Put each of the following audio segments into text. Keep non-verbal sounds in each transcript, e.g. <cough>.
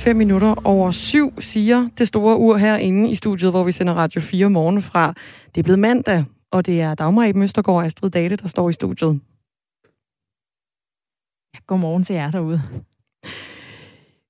Godmorgen. 5 minutter over syv, siger det store ur herinde i studiet, hvor vi sender Radio 4 morgen fra. Det er blevet mandag, og det er Dagmar i Møstergaard og Astrid Date, der står i studiet. Ja, godmorgen til jer derude.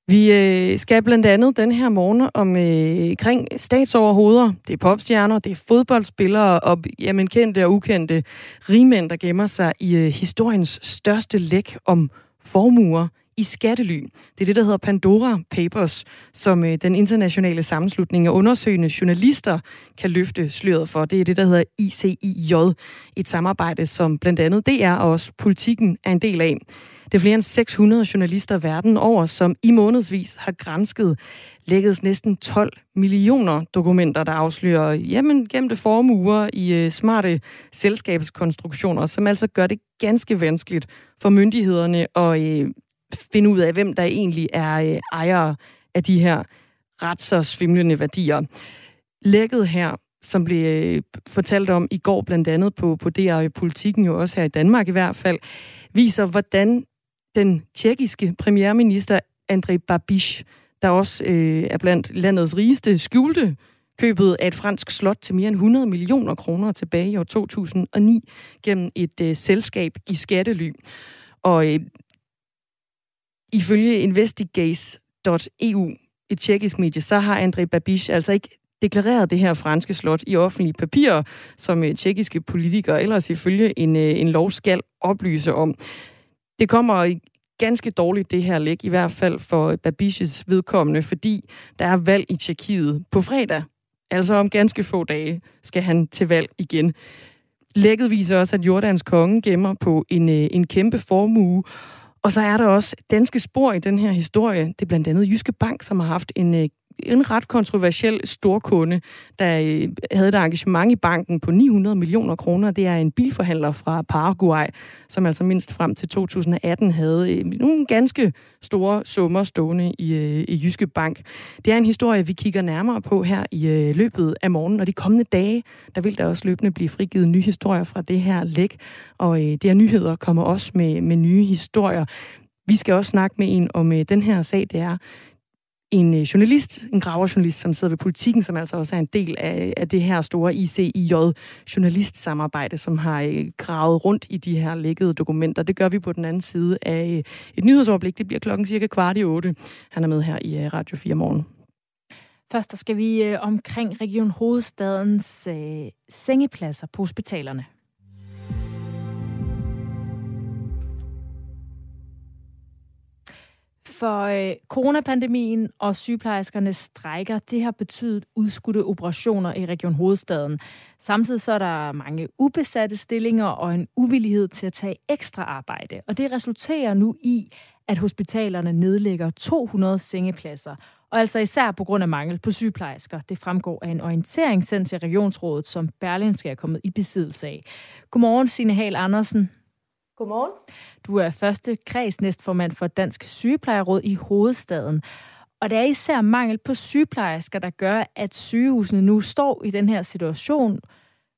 Vi øh, skal blandt andet den her morgen om øh, kring statsoverhoveder. Det er popstjerner, det er fodboldspillere og jamen, kendte og ukendte rigmænd, der gemmer sig i øh, historiens største læk om formuer i skattely. Det er det, der hedder Pandora Papers, som øh, den internationale sammenslutning af undersøgende journalister kan løfte sløret for. Det er det, der hedder ICIJ, et samarbejde, som blandt andet DR og også politikken er en del af. Det er flere end 600 journalister verden over, som i månedsvis har grænsket lækkedes næsten 12 millioner dokumenter, der afslører jamen, gemte formuer i øh, smarte selskabskonstruktioner, som altså gør det ganske vanskeligt for myndighederne at øh, finde ud af, hvem der egentlig er øh, ejere af de her ret så svimlende værdier. Lækket her som blev øh, fortalt om i går blandt andet på, på DR i politikken, jo også her i Danmark i hvert fald, viser, hvordan den tjekkiske premierminister Andrej Babiš, der også øh, er blandt landets rigeste, skjulte købet af et fransk slot til mere end 100 millioner kroner tilbage i år 2009 gennem et øh, selskab i skattely. Og øh, ifølge investigates.eu, et tjekkisk medie, så har Andrej Babiš altså ikke deklareret det her franske slot i offentlige papirer, som øh, tjekkiske politikere ellers ifølge en, øh, en lov skal oplyse om. Det kommer ganske dårligt, det her læg, i hvert fald for Babishes vedkommende, fordi der er valg i Tjekkiet på fredag. Altså om ganske få dage skal han til valg igen. Lægget viser også, at Jordans konge gemmer på en, øh, en kæmpe formue, og så er der også danske spor i den her historie. Det er blandt andet Jyske Bank, som har haft en øh, en ret kontroversiel storkunde, der øh, havde et engagement i banken på 900 millioner kroner. Det er en bilforhandler fra Paraguay, som altså mindst frem til 2018 havde øh, nogle ganske store summer stående i, øh, i Jyske Bank. Det er en historie, vi kigger nærmere på her i øh, løbet af morgenen, og de kommende dage, der vil der også løbende blive frigivet nye historier fra det her læk, og øh, det her nyheder kommer også med, med nye historier. Vi skal også snakke med en om øh, den her sag, det er en øh, journalist, en graverjournalist, som sidder ved politikken, som altså også er en del af, af det her store ICIJ-journalistsamarbejde, som har øh, gravet rundt i de her lækkede dokumenter. Det gør vi på den anden side af øh, et nyhedsoverblik. Det bliver klokken cirka kvart i otte. Han er med her i Radio 4 morgen. Først skal vi øh, omkring Region Hovedstadens øh, sengepladser på hospitalerne. For øh, coronapandemien og sygeplejerskernes strækker, det har betydet udskudte operationer i Region Hovedstaden. Samtidig så er der mange ubesatte stillinger og en uvillighed til at tage ekstra arbejde. Og det resulterer nu i, at hospitalerne nedlægger 200 sengepladser. Og altså især på grund af mangel på sygeplejersker. Det fremgår af en orientering sendt til Regionsrådet, som Berlinske er kommet i besiddelse af. Godmorgen, Signe Hal Andersen. Godmorgen. Du er første kredsnæstformand for Dansk Sygeplejeråd i hovedstaden. Og det er især mangel på sygeplejersker, der gør, at sygehusene nu står i den her situation.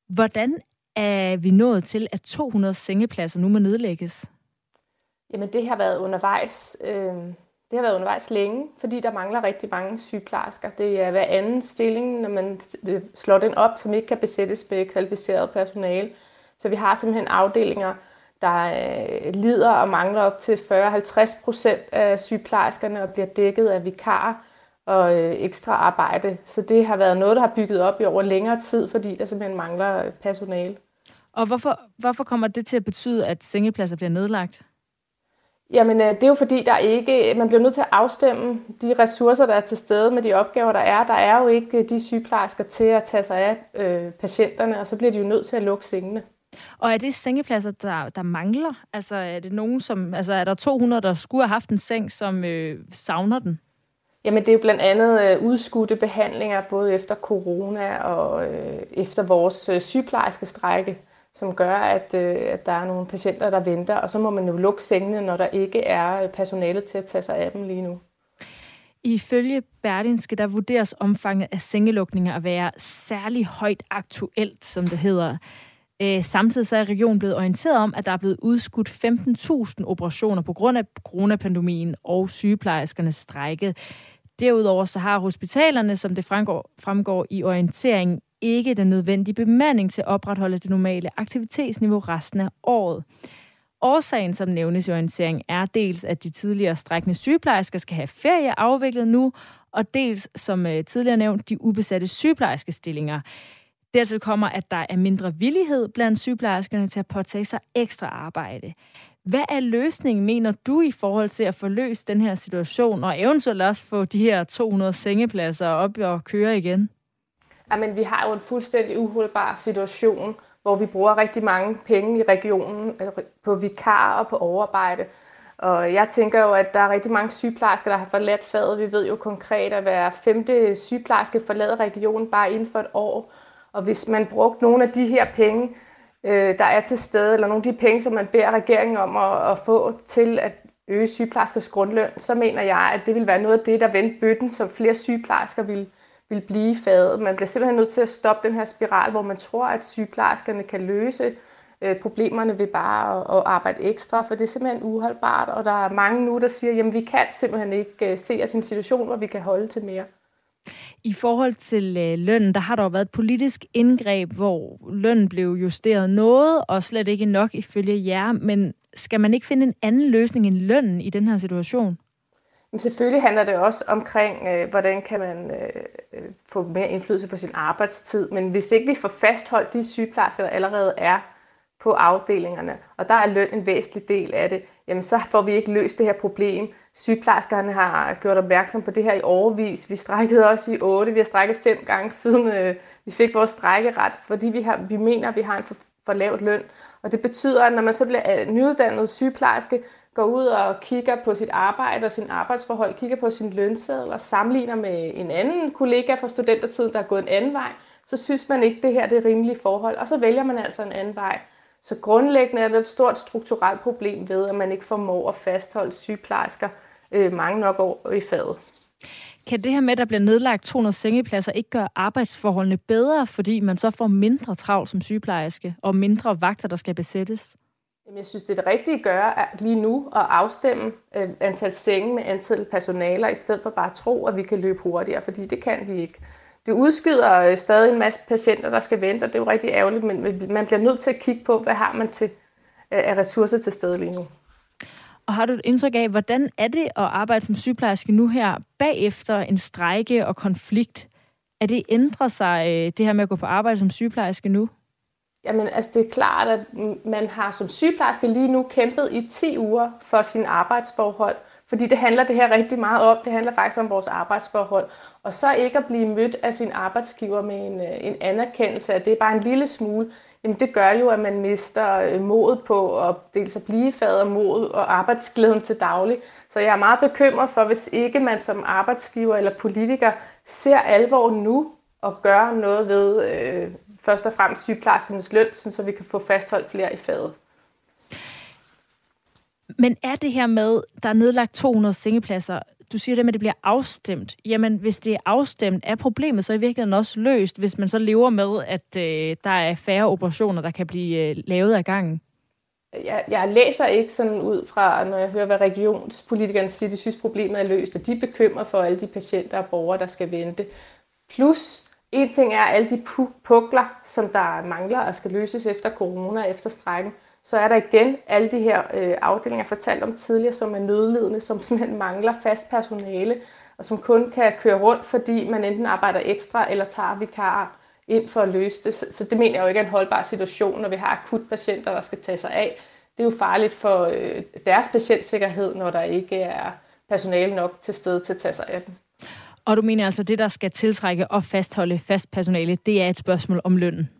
Hvordan er vi nået til, at 200 sengepladser nu må nedlægges? Jamen det har været undervejs. Øh, det har været undervejs længe, fordi der mangler rigtig mange sygeplejersker. Det er hver anden stilling, når man slår den op, som ikke kan besættes med kvalificeret personale. Så vi har simpelthen afdelinger, der øh, lider og mangler op til 40-50 procent af sygeplejerskerne og bliver dækket af vikarer og øh, ekstra arbejde. Så det har været noget, der har bygget op i over længere tid, fordi der simpelthen mangler personale. Og hvorfor, hvorfor kommer det til at betyde, at sengepladser bliver nedlagt? Jamen, øh, det er jo fordi, der ikke, man bliver nødt til at afstemme de ressourcer, der er til stede med de opgaver, der er. Der er jo ikke de sygeplejersker til at tage sig af øh, patienterne, og så bliver de jo nødt til at lukke sengene. Og er det sengepladser, der, der mangler? Altså er det nogen, som, altså er der 200, der skulle have haft en seng, som øh, savner den? Jamen det er jo blandt andet øh, udskudte behandlinger, både efter corona og øh, efter vores øh, sygeplejerske strække, som gør, at, øh, at der er nogle patienter, der venter, og så må man jo lukke sengene, når der ikke er personale til at tage sig af dem lige nu. Ifølge Berlinske, der vurderes omfanget af sengelukninger at være særlig højt aktuelt, som det hedder. Øh, samtidig så er regionen blevet orienteret om, at der er blevet udskudt 15.000 operationer på grund af coronapandemien og sygeplejerskernes strejke. Derudover så har hospitalerne, som det fremgår, fremgår i orienteringen, ikke den nødvendige bemanding til at opretholde det normale aktivitetsniveau resten af året. Årsagen, som nævnes i orienteringen, er dels, at de tidligere strækkende sygeplejersker skal have ferie afviklet nu, og dels, som øh, tidligere nævnt, de ubesatte sygeplejerskestillinger. Dertil kommer, at der er mindre villighed blandt sygeplejerskerne til at påtage sig ekstra arbejde. Hvad er løsningen, mener du, i forhold til at få løst den her situation, og eventuelt også få de her 200 sengepladser op og køre igen? Jamen, vi har jo en fuldstændig uholdbar situation, hvor vi bruger rigtig mange penge i regionen altså på vikarer og på overarbejde. Og jeg tænker jo, at der er rigtig mange sygeplejersker, der har forladt faget. Vi ved jo konkret, at hver femte sygeplejerske forlader regionen bare inden for et år. Og hvis man brugte nogle af de her penge, øh, der er til stede, eller nogle af de penge, som man beder regeringen om at, at få til at øge sygeplejerskers grundløn, så mener jeg, at det vil være noget af det, der vendte bøtten, som flere sygeplejersker vil, vil blive fadet. Man bliver simpelthen nødt til at stoppe den her spiral, hvor man tror, at sygeplejerskerne kan løse øh, problemerne ved bare at, arbejde ekstra, for det er simpelthen uholdbart, og der er mange nu, der siger, jamen vi kan simpelthen ikke øh, se os i en situation, hvor vi kan holde til mere. I forhold til øh, lønnen, der har der jo været et politisk indgreb, hvor lønnen blev justeret noget, og slet ikke nok ifølge jer. Men skal man ikke finde en anden løsning end lønnen i den her situation? Men selvfølgelig handler det også omkring, øh, hvordan kan man øh, øh få mere indflydelse på sin arbejdstid. Men hvis ikke vi får fastholdt de sygeplejersker, der allerede er på afdelingerne, og der er løn en væsentlig del af det, jamen så får vi ikke løst det her problem. Sygeplejerskerne har gjort opmærksom på det her i overvis. Vi strækkede også i 8. Vi har strækket fem gange siden øh, vi fik vores strækkeret, fordi vi, har, vi mener, at vi har en for, for lavt løn. Og det betyder, at når man så bliver øh, nyuddannet sygeplejerske, går ud og kigger på sit arbejde og sin arbejdsforhold, kigger på sin lønseddel og sammenligner med en anden kollega fra studentertiden, der er gået en anden vej, så synes man ikke, at det her det er rimelige forhold, og så vælger man altså en anden vej. Så grundlæggende er det et stort strukturelt problem ved, at man ikke formår at fastholde sygeplejersker øh, mange nok år i faget. Kan det her med, at der bliver nedlagt 200 sengepladser, ikke gøre arbejdsforholdene bedre, fordi man så får mindre travlt som sygeplejerske og mindre vagter, der skal besættes? Jamen, jeg synes, det er det rigtige at gøre at lige nu at afstemme øh, antal senge med antal personaler, i stedet for bare at tro, at vi kan løbe hurtigere, fordi det kan vi ikke. Det udskyder øh, stadig en masse patienter, der skal vente, og det er jo rigtig ærgerligt, men man bliver nødt til at kigge på, hvad har man til øh, af ressourcer til stede lige nu. Og har du et indtryk af, hvordan er det at arbejde som sygeplejerske nu her, bagefter en strejke og konflikt? Er det ændret sig, øh, det her med at gå på arbejde som sygeplejerske nu? Jamen, altså det er klart, at man har som sygeplejerske lige nu kæmpet i 10 uger for sin arbejdsforhold. Fordi det handler det her rigtig meget om. Det handler faktisk om vores arbejdsforhold. Og så ikke at blive mødt af sin arbejdsgiver med en, øh, en anerkendelse, at det er bare en lille smule, jamen det gør jo, at man mister øh, modet på at dels at blive fader mod og arbejdsglæden til daglig. Så jeg er meget bekymret for, hvis ikke man som arbejdsgiver eller politiker ser alvor nu og gør noget ved øh, først og fremmest sygeplejerskernes løn, så vi kan få fastholdt flere i faget. Men er det her med, der er nedlagt 200 sengepladser, du siger det med, at det bliver afstemt. Jamen, hvis det er afstemt, er problemet så i virkeligheden også løst, hvis man så lever med, at øh, der er færre operationer, der kan blive øh, lavet af gangen? Jeg, jeg læser ikke sådan ud fra, når jeg hører, hvad regionspolitikerne siger, de synes, problemet er løst, og de bekymrer for alle de patienter og borgere, der skal vente. Plus, en ting er alle de pukler, som der mangler og skal løses efter corona, efter strækken så er der igen alle de her øh, afdelinger, jeg fortalte om tidligere, som er nødlidende, som simpelthen mangler fast personale, og som kun kan køre rundt, fordi man enten arbejder ekstra eller tager vikarer ind for at løse det. Så, så det mener jeg jo ikke er en holdbar situation, når vi har akutpatienter, der skal tage sig af. Det er jo farligt for øh, deres patientsikkerhed, når der ikke er personale nok til stede til at tage sig af dem. Og du mener altså, at det, der skal tiltrække og fastholde fast personale, det er et spørgsmål om lønnen?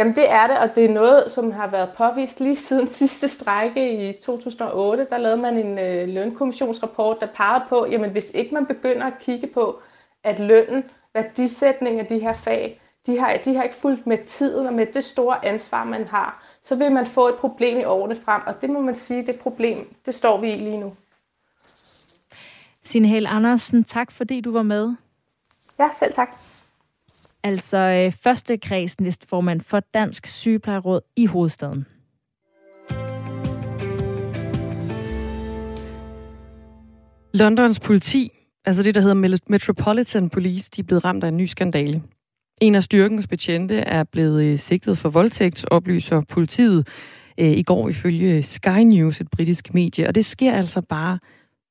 Jamen det er det, og det er noget, som har været påvist lige siden <laughs> sidste strække i 2008. Der lavede man en øh, lønkommissionsrapport, der pegede på, jamen hvis ikke man begynder at kigge på, at lønnen, værdisætning af de her fag, de har, de har ikke fulgt med tiden og med det store ansvar, man har, så vil man få et problem i årene frem, og det må man sige, det problem, det står vi i lige nu. Signe Hel Andersen, tak fordi du var med. Ja, selv tak altså øh, første kredsnæstformand for Dansk Sygeplejeråd i hovedstaden. Londons politi, altså det, der hedder Metropolitan Police, de er blevet ramt af en ny skandale. En af styrkens betjente er blevet øh, sigtet for voldtægt, oplyser politiet øh, i går ifølge Sky News, et britisk medie. Og det sker altså bare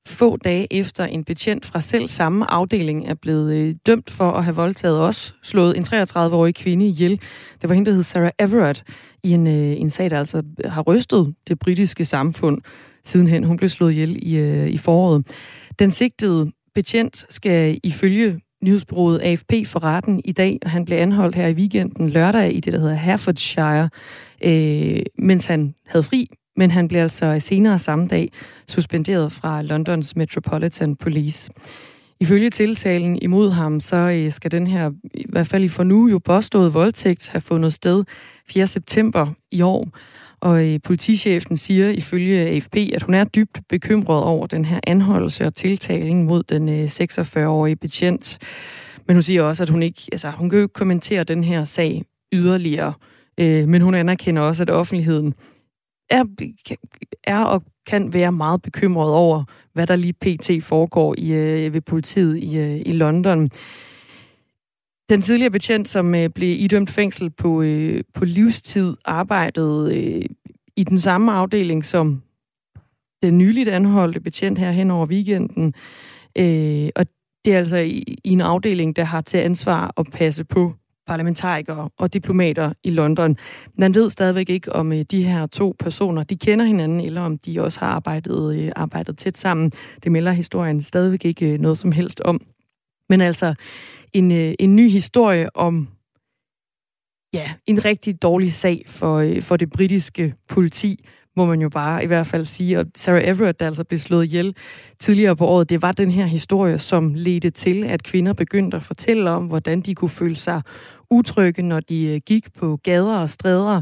få dage efter en betjent fra selv samme afdeling er blevet øh, dømt for at have voldtaget os, slået en 33-årig kvinde ihjel. Det var hende, der hed Sarah Everett, i en, øh, en sag, der altså har rystet det britiske samfund sidenhen. Hun blev slået ihjel i, øh, i foråret. Den sigtede betjent skal ifølge nyhedsbureauet AFP for retten i dag, og han blev anholdt her i weekenden lørdag i det, der hedder Herefordshire, øh, mens han havde fri, men han blev altså senere samme dag suspenderet fra Londons Metropolitan Police. Ifølge tiltalen imod ham, så øh, skal den her, i hvert fald i for nu, jo påstået voldtægt have fundet sted 4. september i år. Og øh, politichefen siger ifølge AFP, at hun er dybt bekymret over den her anholdelse og tiltalen mod den øh, 46-årige betjent. Men hun siger også, at hun ikke, altså hun kan jo ikke kommentere den her sag yderligere. Men hun anerkender også, at offentligheden er, er og kan være meget bekymret over, hvad der lige pt. foregår i, øh, ved politiet i, øh, i London. Den tidligere betjent, som øh, blev idømt fængsel på, øh, på livstid, arbejdede øh, i den samme afdeling som den nyligt anholdte betjent her hen over weekenden. Øh, og det er altså i, i en afdeling, der har til ansvar at passe på parlamentarikere og diplomater i London. Man ved stadigvæk ikke, om øh, de her to personer, de kender hinanden, eller om de også har arbejdet, øh, arbejdet tæt sammen. Det melder historien stadigvæk ikke øh, noget som helst om. Men altså, en, en ny historie om ja, en rigtig dårlig sag for, for det britiske politi, må man jo bare i hvert fald sige. Og Sarah Everett, der altså blev slået ihjel tidligere på året, det var den her historie, som ledte til, at kvinder begyndte at fortælle om, hvordan de kunne føle sig utrygge, når de øh, gik på gader og stræder.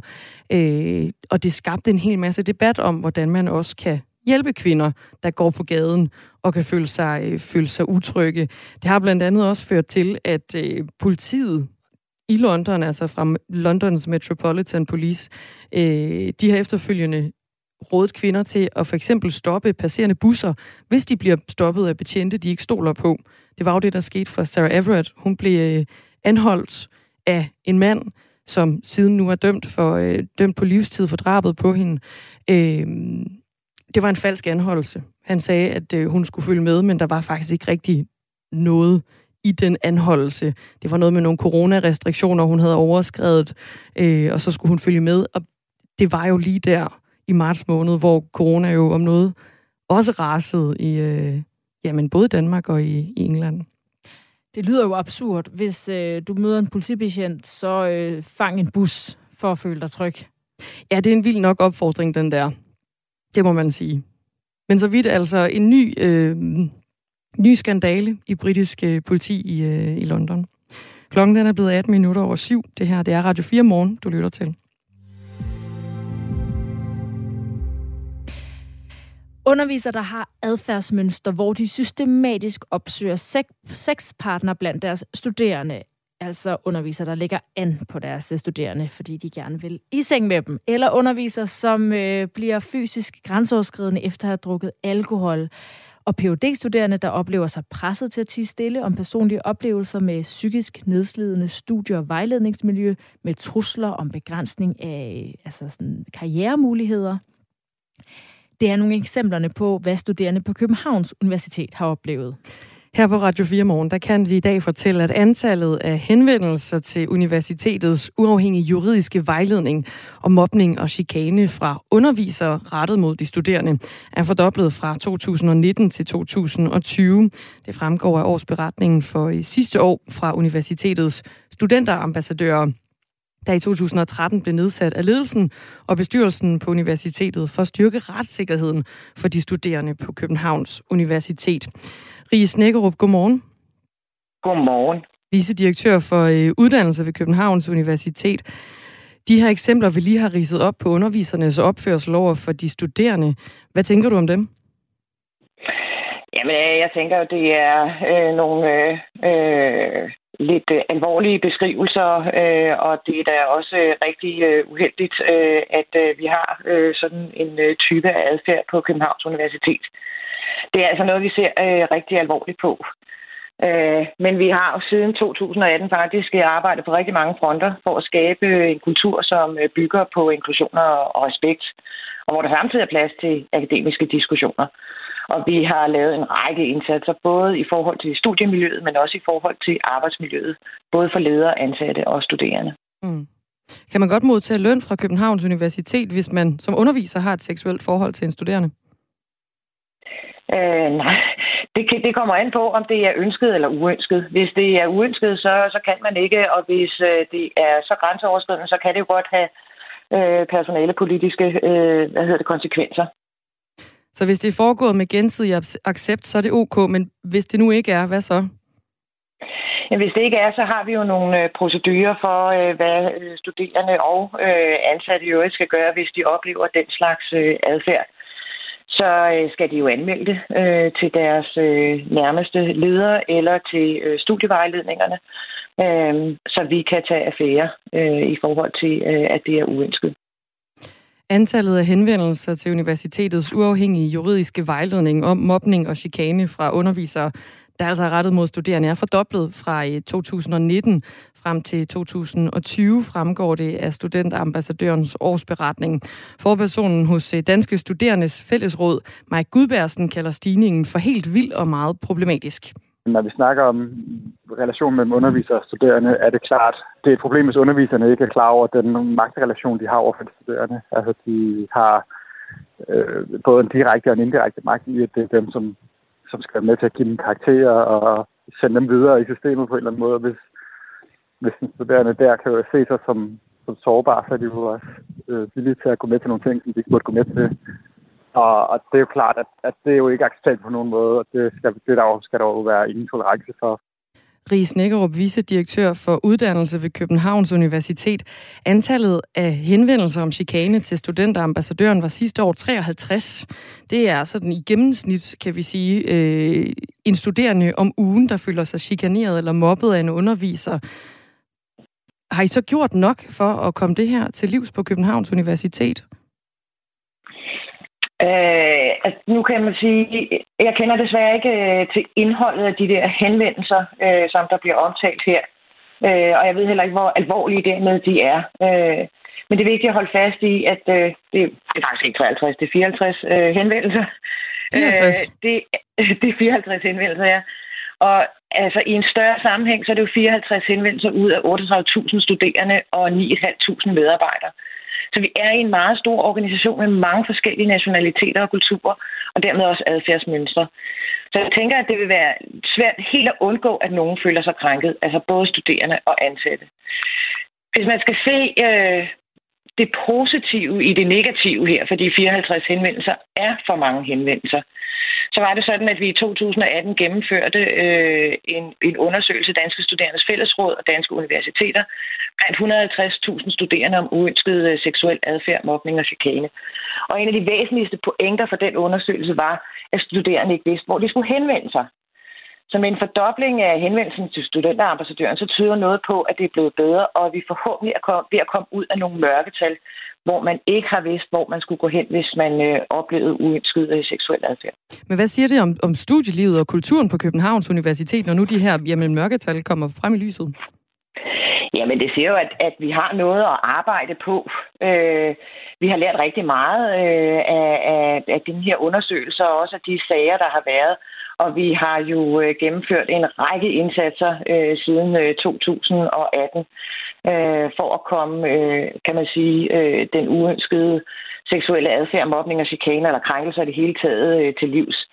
Øh, og det skabte en hel masse debat om, hvordan man også kan hjælpe kvinder, der går på gaden og kan føle sig, øh, føle sig utrygge. Det har blandt andet også ført til, at øh, politiet i London, altså fra Londons Metropolitan Police, øh, de har efterfølgende rådet kvinder til at for eksempel stoppe passerende busser, hvis de bliver stoppet af betjente, de ikke stoler på. Det var jo det, der skete for Sarah Everett. Hun blev øh, anholdt af en mand, som siden nu er dømt, for, øh, dømt på livstid for drabet på hende. Øh, det var en falsk anholdelse. Han sagde, at øh, hun skulle følge med, men der var faktisk ikke rigtig noget i den anholdelse. Det var noget med nogle coronarestriktioner, hun havde overskrevet, øh, og så skulle hun følge med. Og det var jo lige der i marts måned, hvor corona jo om noget også rasede i øh, jamen, både Danmark og i, i England. Det lyder jo absurd. Hvis øh, du møder en politibetjent, så øh, fang en bus for at føle dig tryg. Ja, det er en vild nok opfordring, den der. Det må man sige. Men så vidt altså en ny, øh, ny skandale i britisk øh, politi i, øh, i London. Klokken den er blevet 18 minutter over syv. Det her det er Radio 4 morgen, du lytter til. Undervisere, der har adfærdsmønster, hvor de systematisk opsøger sexpartner blandt deres studerende, altså undervisere, der lægger an på deres studerende, fordi de gerne vil i seng med dem, eller undervisere, som øh, bliver fysisk grænseoverskridende efter at have drukket alkohol, og phd studerende der oplever sig presset til at tige stille om personlige oplevelser med psykisk nedslidende studie- og vejledningsmiljø, med trusler om begrænsning af altså sådan, karrieremuligheder. Det er nogle eksemplerne på, hvad studerende på Københavns Universitet har oplevet. Her på Radio 4 Morgen, der kan vi i dag fortælle, at antallet af henvendelser til universitetets uafhængige juridiske vejledning om mobning og chikane fra undervisere rettet mod de studerende er fordoblet fra 2019 til 2020. Det fremgår af årsberetningen for sidste år fra universitetets studenterambassadører der i 2013 blev nedsat af ledelsen og bestyrelsen på universitetet for at styrke retssikkerheden for de studerende på Københavns Universitet. Ries Snækkerup, godmorgen. Godmorgen. Vicedirektør for øh, uddannelse ved Københavns Universitet. De her eksempler, vi lige har ridset op på undervisernes opførsel over for de studerende. Hvad tænker du om dem? Jamen, øh, jeg tænker jo, det er øh, nogle øh, øh, lidt øh, alvorlige beskrivelser, øh, og det er da også øh, rigtig øh, uheldigt, øh, at øh, vi har øh, sådan en øh, type af adfærd på Københavns Universitet. Det er altså noget, vi ser øh, rigtig alvorligt på. Øh, men vi har jo siden 2018 faktisk øh, arbejdet på rigtig mange fronter for at skabe øh, en kultur, som øh, bygger på inklusion og respekt, og hvor der samtidig er plads til akademiske diskussioner. Og vi har lavet en række indsatser, både i forhold til studiemiljøet, men også i forhold til arbejdsmiljøet, både for ledere, ansatte og studerende. Mm. Kan man godt modtage løn fra Københavns Universitet, hvis man som underviser har et seksuelt forhold til en studerende? Øh, nej, det, det kommer an på, om det er ønsket eller uønsket. Hvis det er uønsket, så, så kan man ikke, og hvis øh, det er så grænseoverskridende, så kan det jo godt have øh, personalepolitiske øh, hvad hedder det, konsekvenser. Så hvis det er foregået med gensidig accept, så er det ok, men hvis det nu ikke er, hvad så? Ja, hvis det ikke er, så har vi jo nogle øh, procedurer for, øh, hvad øh, studerende og øh, ansatte i øvrigt skal gøre, hvis de oplever den slags øh, adfærd. Så øh, skal de jo anmelde det øh, til deres øh, nærmeste ledere eller til øh, studievejledningerne, øh, så vi kan tage affære øh, i forhold til, øh, at det er uønsket. Antallet af henvendelser til universitetets uafhængige juridiske vejledning om mobning og chikane fra undervisere, der altså er rettet mod studerende, er fordoblet fra øh, 2019 frem til 2020, fremgår det af studentambassadørens årsberetning. Forpersonen hos øh, Danske Studerendes Fællesråd, Mike Gudbærsen, kalder stigningen for helt vild og meget problematisk. Når vi snakker om relationen mellem undervisere og studerende, er det klart, det er et problem, hvis underviserne ikke er klar over den magtrelation, de har over for de studerende. Altså, de har øh, både en direkte og en indirekte magt i, at det er dem, som, som skal være med til at give dem karakterer og sende dem videre i systemet på en eller anden måde. Hvis, hvis den studerende der kan jo se sig som, som sårbar, så er de jo også øh, villige til at gå med til nogle ting, som de ikke burde gå med til. Og, og det er jo klart, at, at det er jo ikke acceptabelt på nogen måde, og det skal, det der skal der jo være ingen tolerance for. Ries Nækkerup, vicedirektør for uddannelse ved Københavns Universitet. Antallet af henvendelser om chikane til studenterambassadøren var sidste år 53. Det er sådan i gennemsnit, kan vi sige, øh, en studerende om ugen, der føler sig chikaneret eller mobbet af en underviser. Har I så gjort nok for at komme det her til livs på Københavns Universitet? Øh, altså, nu kan man sige, jeg kender desværre ikke øh, til indholdet af de der henvendelser, øh, som der bliver omtalt her. Øh, og jeg ved heller ikke, hvor alvorlige dermed de er. Øh, men det er vigtigt at holde fast i, at øh, det, det er faktisk ikke 53, det er 54 øh, henvendelser. 54? Øh, det, <laughs> det er 54 henvendelser, ja. Og altså, i en større sammenhæng, så er det jo 54 henvendelser ud af 38.000 studerende og 9.500 medarbejdere. Så vi er i en meget stor organisation med mange forskellige nationaliteter og kulturer, og dermed også adfærdsmønstre. Så jeg tænker, at det vil være svært helt at undgå, at nogen føler sig krænket, altså både studerende og ansatte. Hvis man skal se øh, det positive i det negative her, fordi 54 henvendelser er for mange henvendelser, så var det sådan, at vi i 2018 gennemførte øh, en, en undersøgelse Danske Studerendes Fællesråd og Danske Universiteter blandt 150.000 studerende om uønsket øh, seksuel adfærd, mobning og chikane. Og en af de væsentligste pointer for den undersøgelse var, at studerende ikke vidste, hvor de skulle henvende sig. Så med en fordobling af henvendelsen til studenterambassadøren, så tyder noget på, at det er blevet bedre, og at vi forhåbentlig er ved at komme ud af nogle mørketal, hvor man ikke har vidst, hvor man skulle gå hen, hvis man øh, oplevede uønsket øh, seksuel adfærd. Men hvad siger det om, om studielivet og kulturen på Københavns Universitet, når nu de her jamen, mørketal kommer frem i lyset? Jamen, det siger jo, at, at vi har noget at arbejde på. Øh, vi har lært rigtig meget øh, af, af, af den her undersøgelser, og også af de sager, der har været. Og vi har jo øh, gennemført en række indsatser øh, siden øh, 2018 øh, for at komme, øh, kan man sige, øh, den uønskede seksuelle adfærd, mobning og chikane eller krænkelser i det hele taget øh, til livs.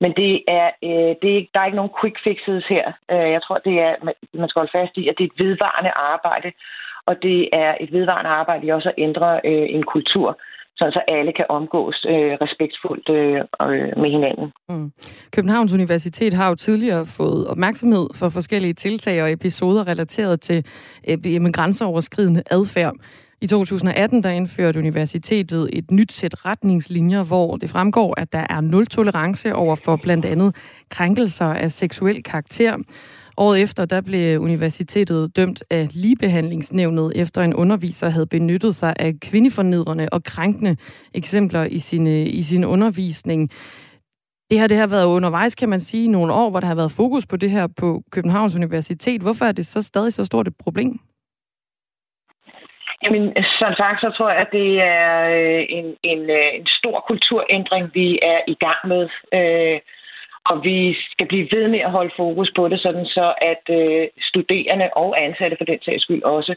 Men det er, øh, det er, der er ikke nogen quick fixes her. Øh, jeg tror, det er, man skal holde fast i, at det er et vedvarende arbejde, og det er et vedvarende arbejde i også at ændre øh, en kultur, så alle kan omgås øh, respektfuldt øh, øh, med hinanden. Mm. Københavns Universitet har jo tidligere fået opmærksomhed for forskellige tiltag og episoder relateret til øh, grænseoverskridende adfærd. I 2018 der indførte universitetet et nyt sæt retningslinjer, hvor det fremgår, at der er nul tolerance over for blandt andet krænkelser af seksuel karakter. Året efter der blev universitetet dømt af ligebehandlingsnævnet, efter en underviser havde benyttet sig af kvindefornedrende og krænkende eksempler i sin, i sin undervisning. Det her det har været undervejs, kan man sige, i nogle år, hvor der har været fokus på det her på Københavns Universitet. Hvorfor er det så stadig så stort et problem? Jamen, som sagt, så tror jeg, at det er øh, en, en, øh, en stor kulturændring, vi er i gang med. Øh, og vi skal blive ved med at holde fokus på det, sådan så at øh, studerende og ansatte for den sags skyld også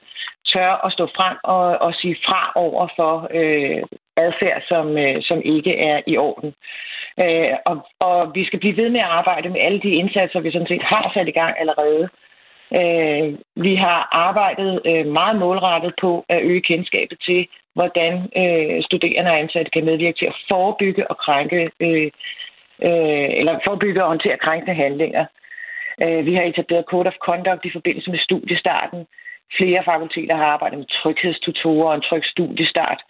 tør at stå frem og, og sige fra over for øh, adfærd, som, øh, som ikke er i orden. Øh, og, og vi skal blive ved med at arbejde med alle de indsatser, vi sådan set har sat i gang allerede. Øh, vi har arbejdet øh, meget målrettet på at øge kendskabet til, hvordan øh, studerende og ansatte kan medvirke til at forebygge og krænke øh, øh, eller forebygge og håndtere krænkende handlinger. Øh, vi har etableret Code of Conduct i forbindelse med studiestarten. Flere fakulteter har arbejdet med tryghedstutorer og en tryg studiestart.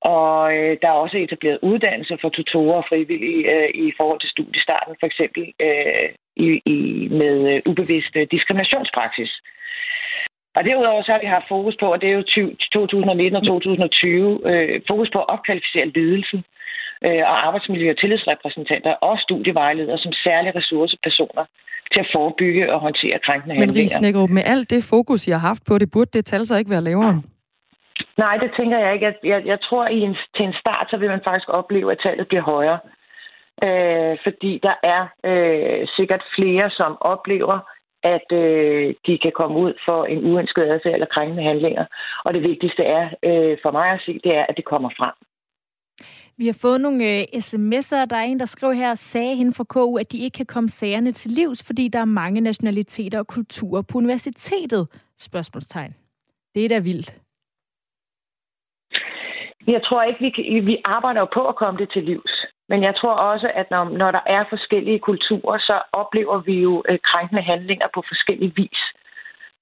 Og øh, der er også etableret uddannelse for tutorer og frivillige øh, i forhold til studiestarten, for eksempel øh, i, i, med øh, ubevidst øh, diskriminationspraksis. Og derudover så har vi haft fokus på, og det er jo 2019 og 2020, øh, fokus på at opkvalificere ledelsen øh, og arbejdsmiljø- og tillidsrepræsentanter og studievejledere som særlige ressourcepersoner til at forebygge og håndtere krænkende handlinger. Men Ries Snækkerup, med alt det fokus, I har haft på det, burde det tal så ikke være lavere? Nej, det tænker jeg ikke. Jeg, jeg, jeg tror, at en, til en start, så vil man faktisk opleve, at tallet bliver højere. Øh, fordi der er øh, sikkert flere, som oplever, at øh, de kan komme ud for en uønsket adfærd eller krænkende handlinger. Og det vigtigste er øh, for mig at se, det er, at det kommer frem. Vi har fået nogle øh, sms'er. Der er en, der skriver her, sagde hende fra KU, at de ikke kan komme sagerne til livs, fordi der er mange nationaliteter og kulturer på universitetet. Spørgsmålstegn. Det er da vildt. Jeg tror ikke, vi, kan, vi arbejder på at komme det til livs. Men jeg tror også, at når, når der er forskellige kulturer, så oplever vi jo øh, krænkende handlinger på forskellige vis.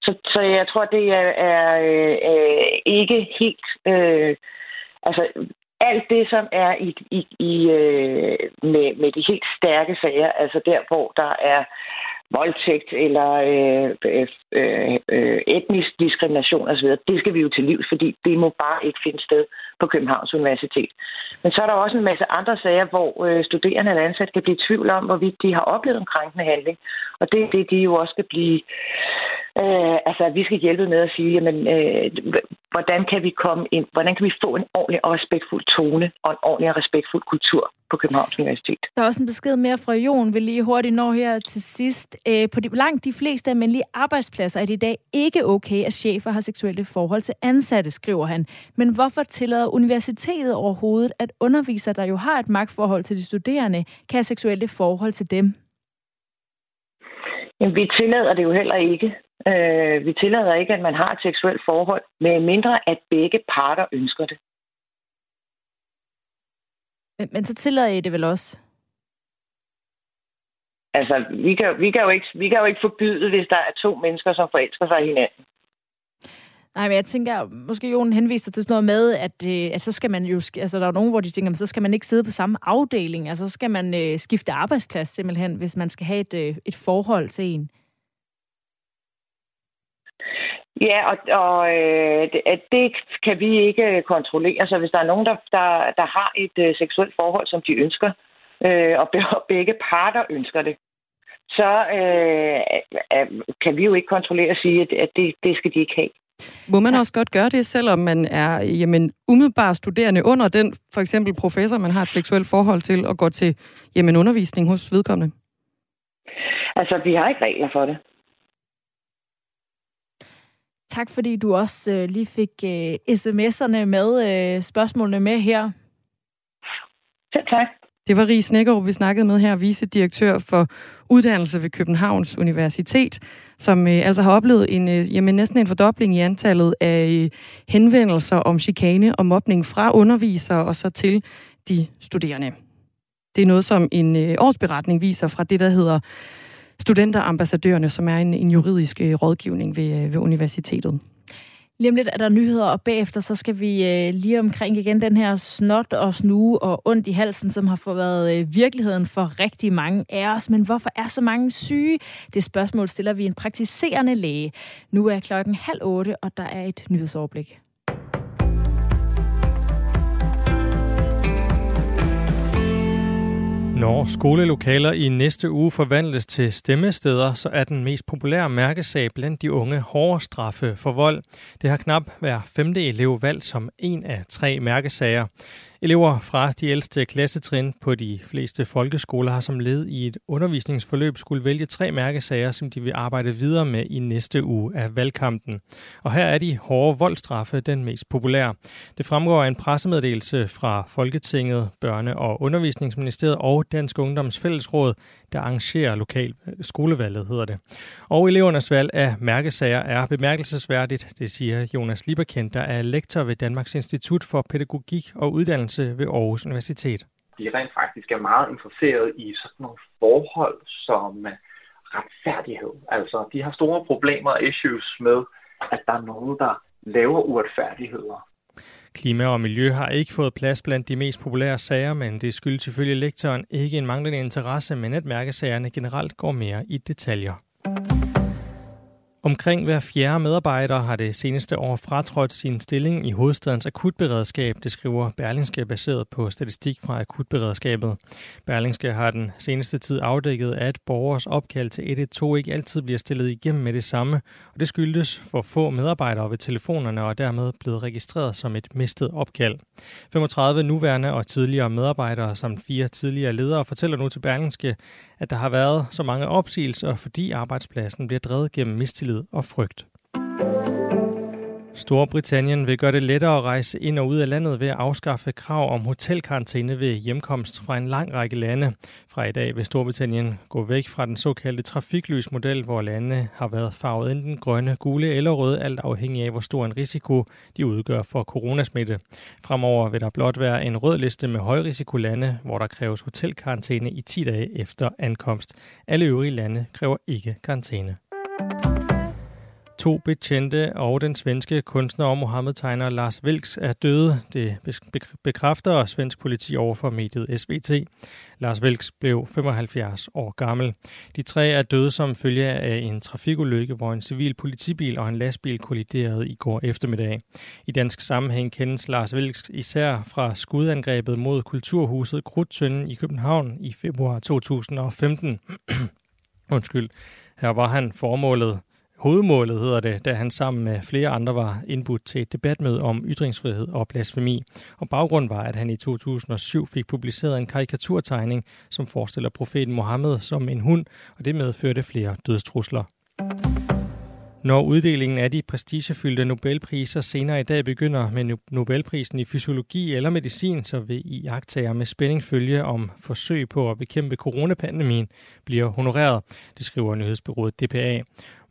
Så, så jeg tror, det er, er øh, øh, ikke helt... Øh, altså, alt det, som er i, i, i øh, med, med de helt stærke sager, altså der, hvor der er voldtægt eller øh, øh, øh, øh etnisk diskrimination osv., det skal vi jo til livs, fordi det må bare ikke finde sted på Københavns Universitet. Men så er der også en masse andre sager, hvor øh, studerende eller ansat kan blive i tvivl om, hvorvidt de har oplevet en krænkende handling. Og det er det, de jo også skal blive Øh, altså, vi skal hjælpe med at sige, jamen, øh, hvordan kan vi komme ind, hvordan kan vi få en ordentlig og respektfuld tone og en ordentlig og respektfuld kultur på Københavns Universitet. Der er også en besked mere fra Jon, vil lige hurtigt nå her til sidst. Øh, på de, langt de fleste almindelige arbejdspladser er det i dag ikke okay, at chefer har seksuelle forhold til ansatte, skriver han. Men hvorfor tillader universitetet overhovedet, at undervisere, der jo har et magtforhold til de studerende, kan have seksuelle forhold til dem? Jamen, vi tillader det jo heller ikke. Øh, vi tillader ikke, at man har et seksuelt forhold, med mindre at begge parter ønsker det. Men, men så tillader I det vel også? Altså, vi kan, vi, kan jo ikke, vi kan jo ikke forbyde, hvis der er to mennesker, som forelsker sig hinanden. Nej, men jeg tænker, måske Jon henviser til sådan noget med, at, øh, at så skal man jo, altså der er nogen, hvor de tænker, at så skal man ikke sidde på samme afdeling, altså så skal man øh, skifte arbejdsplads simpelthen, hvis man skal have et, øh, et forhold til en. Ja, og, og øh, det, det kan vi ikke kontrollere. Så hvis der er nogen, der, der, der har et øh, seksuelt forhold, som de ønsker, øh, og begge parter ønsker det, så øh, kan vi jo ikke kontrollere og sige, at, at det, det skal de ikke have. Må man også godt gøre det, selvom man er jamen, umiddelbart studerende under den, for eksempel professor, man har et seksuelt forhold til, og går til jamen, undervisning hos vedkommende? Altså, vi har ikke regler for det. Tak fordi du også øh, lige fik øh, sms'erne med, øh, spørgsmålene med her. Selv tak. Det var Ries Snækkerup, vi snakkede med her, vicedirektør for uddannelse ved Københavns Universitet, som øh, altså har oplevet en, øh, jamen, næsten en fordobling i antallet af øh, henvendelser om chikane og mobning fra undervisere og så til de studerende. Det er noget, som en øh, årsberetning viser fra det, der hedder Studenterambassadørerne, som er en, en juridisk øh, rådgivning ved, øh, ved universitetet. Lige om lidt er der nyheder, og bagefter så skal vi øh, lige omkring igen den her snot og snue og ondt i halsen, som har fået været øh, virkeligheden for rigtig mange af os. Men hvorfor er så mange syge? Det spørgsmål stiller vi en praktiserende læge. Nu er klokken halv otte, og der er et nyhedsoverblik. Når skolelokaler i næste uge forvandles til stemmesteder, så er den mest populære mærkesag blandt de unge hårde straffe for vold. Det har knap hver femte elev valgt som en af tre mærkesager. Elever fra de ældste klassetrin på de fleste folkeskoler har som led i et undervisningsforløb skulle vælge tre mærkesager, som de vil arbejde videre med i næste uge af valgkampen. Og her er de hårde voldstraffe den mest populære. Det fremgår af en pressemeddelelse fra Folketinget, Børne- og Undervisningsministeriet og Dansk Ungdoms Fællesråd, der arrangerer lokal skolevalget, hedder det. Og elevernes valg af mærkesager er bemærkelsesværdigt, det siger Jonas Lieberkendt, der er lektor ved Danmarks Institut for Pædagogik og Uddannelse ved Aarhus Universitet. De rent faktisk er meget interesseret i sådan nogle forhold som retfærdighed. Altså, de har store problemer og issues med, at der er nogen, der laver uretfærdigheder. Klima og miljø har ikke fået plads blandt de mest populære sager, men det skyldes selvfølgelig lektoren ikke en manglende interesse, men at mærkesagerne generelt går mere i detaljer. Omkring hver fjerde medarbejder har det seneste år fratrådt sin stilling i hovedstadens akutberedskab, det skriver Berlingske baseret på statistik fra akutberedskabet. Berlingske har den seneste tid afdækket, at borgers opkald til 112 ikke altid bliver stillet igennem med det samme, og det skyldes for få medarbejdere ved telefonerne og dermed blevet registreret som et mistet opkald. 35 nuværende og tidligere medarbejdere samt fire tidligere ledere fortæller nu til Berlingske, at der har været så mange opsigelser, fordi arbejdspladsen bliver drevet gennem mistillid og frygt. Storbritannien vil gøre det lettere at rejse ind og ud af landet ved at afskaffe krav om hotelkarantæne ved hjemkomst fra en lang række lande. Fra i dag vil Storbritannien gå væk fra den såkaldte trafiklysmodel, hvor lande har været farvet enten grønne, gule eller røde, alt afhængig af hvor stor en risiko de udgør for coronasmitte. Fremover vil der blot være en rød liste med højrisikolande, hvor der kræves hotelkarantæne i 10 dage efter ankomst. Alle øvrige lande kræver ikke karantæne. To betjente og den svenske kunstner og Mohammed-tegner Lars Vilks er døde. Det bekræfter svensk politi over for mediet SVT. Lars Vilks blev 75 år gammel. De tre er døde som følge af en trafikulykke, hvor en civil politibil og en lastbil kolliderede i går eftermiddag. I dansk sammenhæng kendes Lars Vilks især fra skudangrebet mod Kulturhuset Krudtønden i København i februar 2015. <clears throat> Undskyld. Her var han formålet Hovedmålet hedder det, da han sammen med flere andre var indbudt til et debatmøde om ytringsfrihed og blasfemi. Og baggrunden var, at han i 2007 fik publiceret en karikaturtegning, som forestiller profeten Mohammed som en hund, og det medførte flere dødstrusler. Når uddelingen af de prestigefyldte Nobelpriser senere i dag begynder med Nobelprisen i fysiologi eller medicin, så vil I agtager med spænding følge om forsøg på at bekæmpe coronapandemien bliver honoreret, det skriver nyhedsbyrået DPA.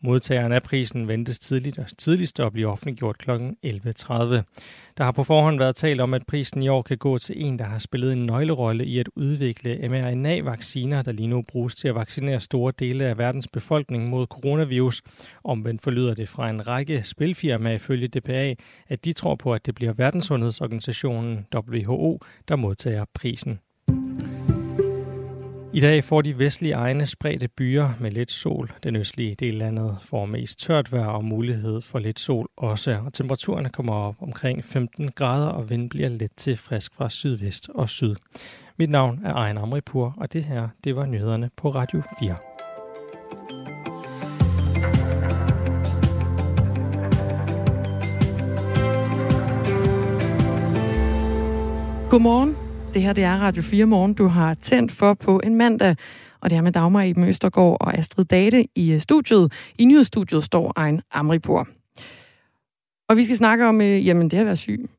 Modtageren af prisen ventes tidligt, tidligst at blive offentliggjort kl. 11.30. Der har på forhånd været talt om, at prisen i år kan gå til en, der har spillet en nøglerolle i at udvikle mRNA-vacciner, der lige nu bruges til at vaccinere store dele af verdens befolkning mod coronavirus. Omvendt forlyder det fra en række spilfirmaer ifølge DPA, at de tror på, at det bliver Verdenssundhedsorganisationen WHO, der modtager prisen. I dag får de vestlige egne spredte byer med lidt sol. Den østlige del af landet får mest tørt vejr og mulighed for lidt sol også. Og temperaturerne kommer op omkring 15 grader, og vinden bliver let til frisk fra sydvest og syd. Mit navn er Ejn Amripur, og det her, det var nyhederne på Radio 4. Godmorgen. Det her det er Radio 4 Morgen, du har tændt for på en mandag. Og det er med Dagmar Eben Østergaard og Astrid Date i øh, studiet. I nyhedsstudiet står Ejn Amripur. Og vi skal snakke om, øh, jamen det at være syg.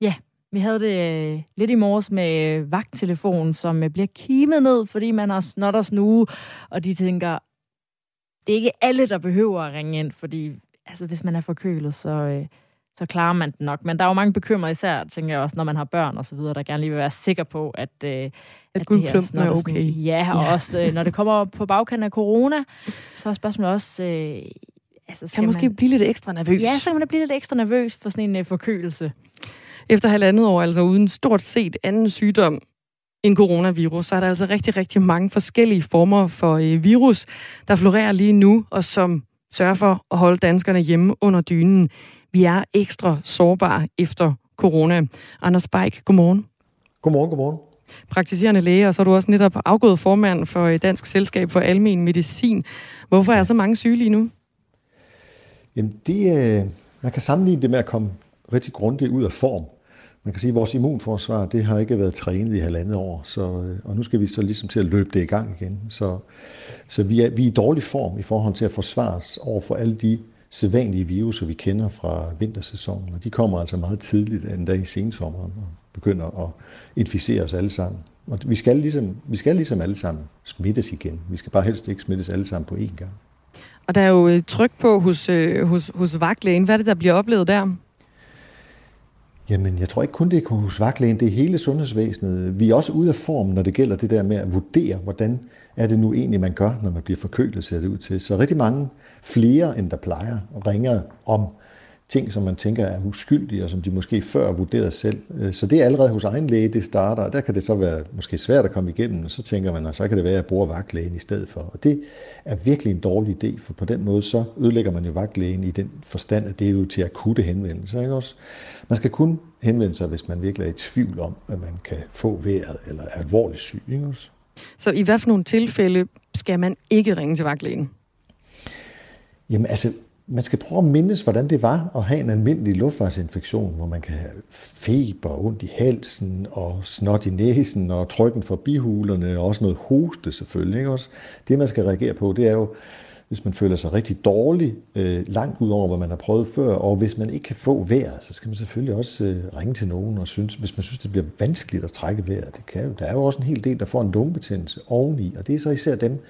Ja, vi havde det øh, lidt i morges med øh, vagttelefonen, som øh, bliver kimet ned, fordi man har snot og snue, og de tænker, det er ikke alle, der behøver at ringe ind, fordi altså, hvis man er forkølet, så... Øh, så klarer man den nok. Men der er jo mange bekymrede, især, tænker jeg også, når man har børn og så videre, der gerne lige vil være sikker på, at, øh, at, at guldklumpen er okay. Ja, og ja. også øh, når det kommer på bagkanten af corona, så er spørgsmålet også, øh, Altså, kan måske man... blive lidt ekstra nervøs. Ja, så kan man blive lidt ekstra nervøs for sådan en uh, forkølelse. Efter halvandet år, altså uden stort set anden sygdom end coronavirus, så er der altså rigtig, rigtig mange forskellige former for øh, virus, der florerer lige nu, og som sørger for at holde danskerne hjemme under dynen. Vi er ekstra sårbare efter corona. Anders Beik, godmorgen. Godmorgen, godmorgen. Praktiserende læge, og så er du også netop afgået formand for dansk selskab for almen medicin. Hvorfor er så mange syge lige nu? Jamen, det, øh, man kan sammenligne det med at komme rigtig grundigt ud af form. Man kan sige, at vores immunforsvar, det har ikke været trænet i halvandet år, så, øh, og nu skal vi så ligesom til at løbe det i gang igen. Så, så vi, er, vi er i dårlig form i forhold til at forsvare os over for alle de sædvanlige viruser, vi kender fra vintersæsonen. Og de kommer altså meget tidligt, endda i sensommeren, og begynder at inficere os alle sammen. Og vi skal, ligesom, vi skal ligesom alle sammen smittes igen. Vi skal bare helst ikke smittes alle sammen på én gang. Og der er jo øh, tryk på hos, øh, hos, hos vagtlægen. Hvad er det, der bliver oplevet der? Jamen, jeg tror ikke kun det er hos vagtlægen, det er hele sundhedsvæsenet. Vi er også ude af form, når det gælder det der med at vurdere, hvordan er det nu egentlig, man gør, når man bliver forkølet, ser det ud til. Så rigtig mange flere, end der plejer, ringer om ting, som man tænker er uskyldige, og som de måske før vurderede selv. Øh, så det er allerede hos egen læge, det starter, og der kan det så være måske svært at komme igennem, og så tænker man, og så kan det være, at jeg bruger vagtlægen i stedet for. Og det er virkelig en dårlig idé, for på den måde, så ødelægger man jo vagtlægen i den forstand, at det er jo til akutte henvendelser. Ikke også? Man skal kun henvende sig, hvis man virkelig er i tvivl om, at man kan få vejret eller er alvorligt syg. Ikke også? Så i hvad for nogle tilfælde skal man ikke ringe til vagtlægen? Jamen altså, man skal prøve at mindes, hvordan det var at have en almindelig luftvejsinfektion, hvor man kan have feber, ondt i halsen og snot i næsen og trykken for bihulerne og også noget hoste selvfølgelig. Ikke? Også det, man skal reagere på, det er jo, hvis man føler sig rigtig dårlig, øh, langt ud over, hvad man har prøvet før, og hvis man ikke kan få vejret, så skal man selvfølgelig også øh, ringe til nogen, og synes, hvis man synes, det bliver vanskeligt at trække vejret. Det kan jo. Der er jo også en hel del, der får en lungebetændelse oveni, og det er så især dem,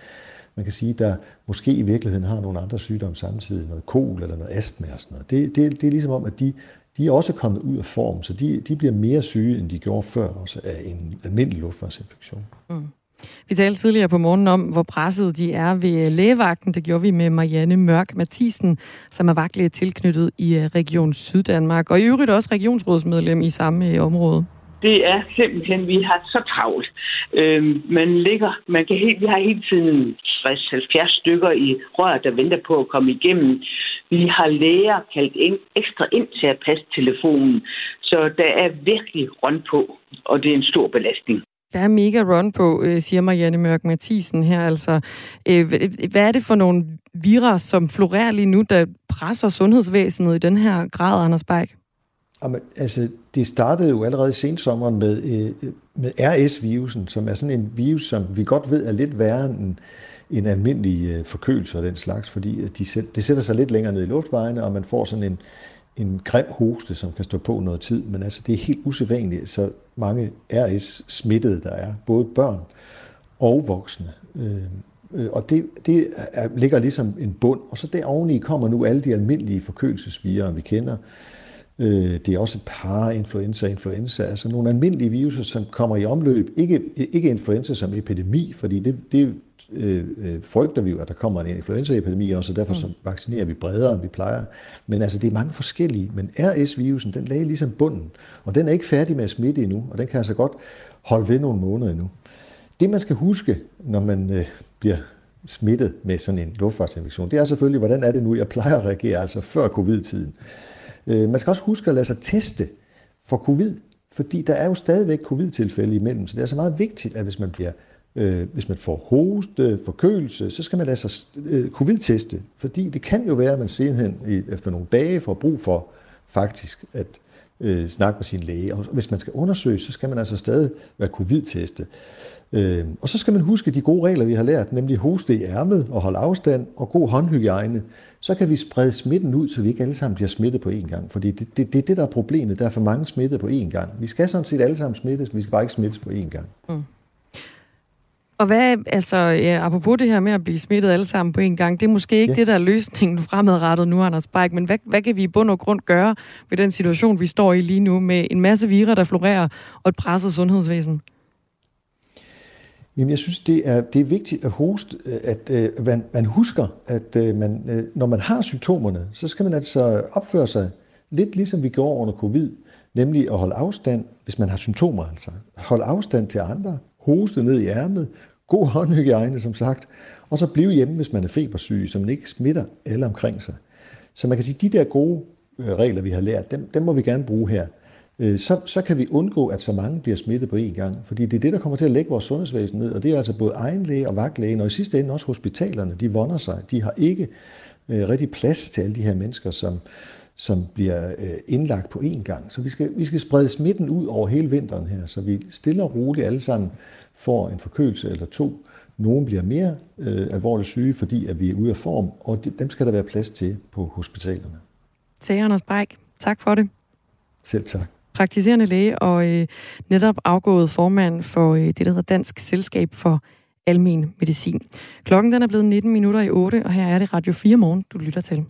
man kan sige, der måske i virkeligheden har nogle andre sygdomme samtidig, noget kol eller noget astma og sådan noget. Det, det, det er ligesom om, at de, de er også kommet ud af form, så de, de bliver mere syge, end de gjorde før, også af en almindelig luftvejsinfektion. Mm. Vi talte tidligere på morgenen om, hvor presset de er ved øh, lægevagten. Det gjorde vi med Marianne Mørk Mathisen, som er vagtlæge tilknyttet i øh, Region Syddanmark, og i øvrigt også regionsrådsmedlem i samme øh, område det er simpelthen, vi har så travlt. Øh, man ligger, man kan helt, vi har hele tiden 60-70 stykker i rør, der venter på at komme igennem. Vi har læger kaldt ind, ekstra ind til at passe telefonen, så der er virkelig rund på, og det er en stor belastning. Der er mega run på, øh, siger Marianne Mørk Mathisen her. Altså, øh, hvad er det for nogle virus, som florerer lige nu, der presser sundhedsvæsenet i den her grad, Anders Beik? Jamen, altså, det startede jo allerede i sensommeren med, øh, med RS-virusen, som er sådan en virus, som vi godt ved er lidt værre end en almindelig øh, forkølelse og den slags, fordi de, det sætter sig lidt længere ned i luftvejene, og man får sådan en, en grim hoste, som kan stå på noget tid. Men altså, det er helt usædvanligt, så mange RS-smittede der er, både børn og voksne. Øh, øh og det, det ligger ligesom en bund. Og så der oveni kommer nu alle de almindelige forkølelsesvirer, vi kender. Øh, det er også parainfluenza, influenza, altså nogle almindelige viruser, som kommer i omløb. Ikke, ikke influenza som epidemi, fordi det, det øh, øh frygter vi jo, at der kommer en influenzaepidemi også, og derfor så mm. vaccinerer vi bredere, end vi plejer. Men altså, det er mange forskellige. Men RS-virusen, den lagde ligesom bunden, og den er ikke færdig med at smitte endnu, og den kan altså godt holde ved nogle måneder endnu. Det, man skal huske, når man øh, bliver smittet med sådan en luftfartsinfektion, det er selvfølgelig, hvordan er det nu, jeg plejer at reagere, altså før covid-tiden. Øh, man skal også huske at lade sig teste for covid, fordi der er jo stadigvæk covid-tilfælde imellem, så det er så meget vigtigt, at hvis man bliver øh, hvis man får hoste, forkølelse, så skal man lade sig øh, covid-teste, fordi det kan jo være, at man senere efter nogle dage får brug for faktisk at øh, snakke med sin læge. Og hvis man skal undersøge, så skal man altså stadig være covid-testet. Øh, og så skal man huske de gode regler, vi har lært, nemlig hoste i ærmet og holde afstand og god håndhygiejne. Så kan vi sprede smitten ud, så vi ikke alle sammen bliver smittet på én gang. Fordi det, det, det er det, der er problemet. Der er for mange smittet på én gang. Vi skal sådan set alle sammen smittes, vi skal bare ikke smittes på én gang. Mm. Og hvad, altså, ja, apropos det her med at blive smittet alle sammen på en gang, det er måske ikke ja. det, der er løsningen <laughs> fremadrettet nu, Anders Beik, men hvad, hvad kan vi i bund og grund gøre ved den situation, vi står i lige nu, med en masse virer, der florerer, og et presset sundhedsvæsen? Jamen, jeg synes, det er, det er vigtigt at, hoste, øh, at øh, man, man husker, at øh, man, øh, når man har symptomerne, så skal man altså opføre sig lidt ligesom vi gjorde under covid, nemlig at holde afstand, hvis man har symptomer altså. Holde afstand til andre, hoste ned i ærmet, god håndhygiejne som sagt, og så blive hjemme, hvis man er febersyg, så man ikke smitter alle omkring sig. Så man kan sige, at de der gode regler, vi har lært, dem, dem må vi gerne bruge her. Øh, så, så kan vi undgå, at så mange bliver smittet på én gang. Fordi det er det, der kommer til at lægge vores sundhedsvæsen ned, og det er altså både egenlæge og vagtlægen, og i sidste ende også hospitalerne, de vonder sig. De har ikke øh, rigtig plads til alle de her mennesker, som, som bliver øh, indlagt på én gang. Så vi skal, vi skal sprede smitten ud over hele vinteren her, så vi stille og roligt alle sammen får en forkølelse eller to. Nogle bliver mere øh, alvorligt syge, fordi at vi er ude af form, og de, dem skal der være plads til på hospitalerne. Sagde Anders Beik. Tak for det. Selv tak praktiserende læge og øh, netop afgået formand for øh, det, der hedder Dansk Selskab for Almen Medicin. Klokken den er blevet 19 minutter i 8, og her er det Radio 4 morgen, du lytter til.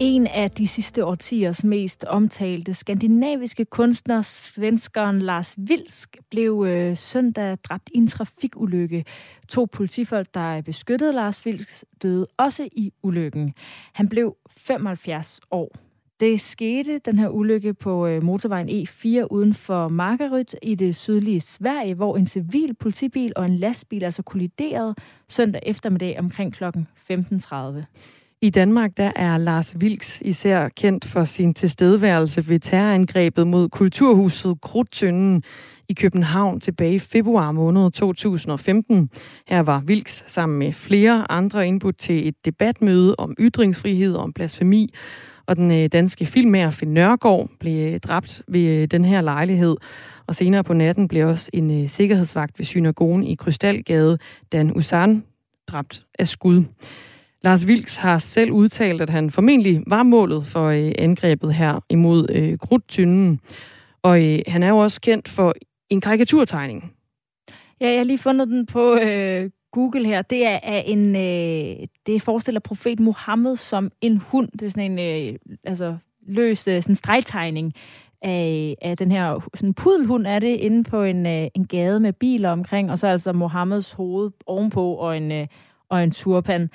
En af de sidste årtiers mest omtalte skandinaviske kunstner, svenskeren Lars Vilsk, blev øh, søndag dræbt i en trafikulykke. To politifolk, der beskyttede Lars Vilsk, døde også i ulykken. Han blev 75 år. Det skete, den her ulykke, på øh, motorvejen E4 uden for Markerød i det sydlige Sverige, hvor en civil politibil og en lastbil altså kolliderede søndag eftermiddag omkring kl. 15.30. I Danmark der er Lars Vilks især kendt for sin tilstedeværelse ved terrorangrebet mod kulturhuset Krudtønden i København tilbage i februar måned 2015. Her var Vilks sammen med flere andre indbudt til et debatmøde om ytringsfrihed og om blasfemi, og den øh, danske filmmager Finn Nørgaard blev øh, dræbt ved øh, den her lejlighed. Og senere på natten blev også en sikkerhedsvagt ved synagogen i Krystalgade, Dan Usan, dræbt af skud. Lars Vilks har selv udtalt, at han formentlig var målet for øh, angrebet her imod øh, Grudtynden. Og øh, han er jo også kendt for en karikaturtegning. Ja, jeg har lige fundet den på øh, Google her. Det er, er en, øh, det forestiller profet Mohammed som en hund. Det er sådan en øh, altså, løs øh, sådan stregtegning af, af den her sådan pudelhund er det inde på en, øh, en gade med biler omkring, og så altså Mohammeds hoved ovenpå og en, øh, og en turpan.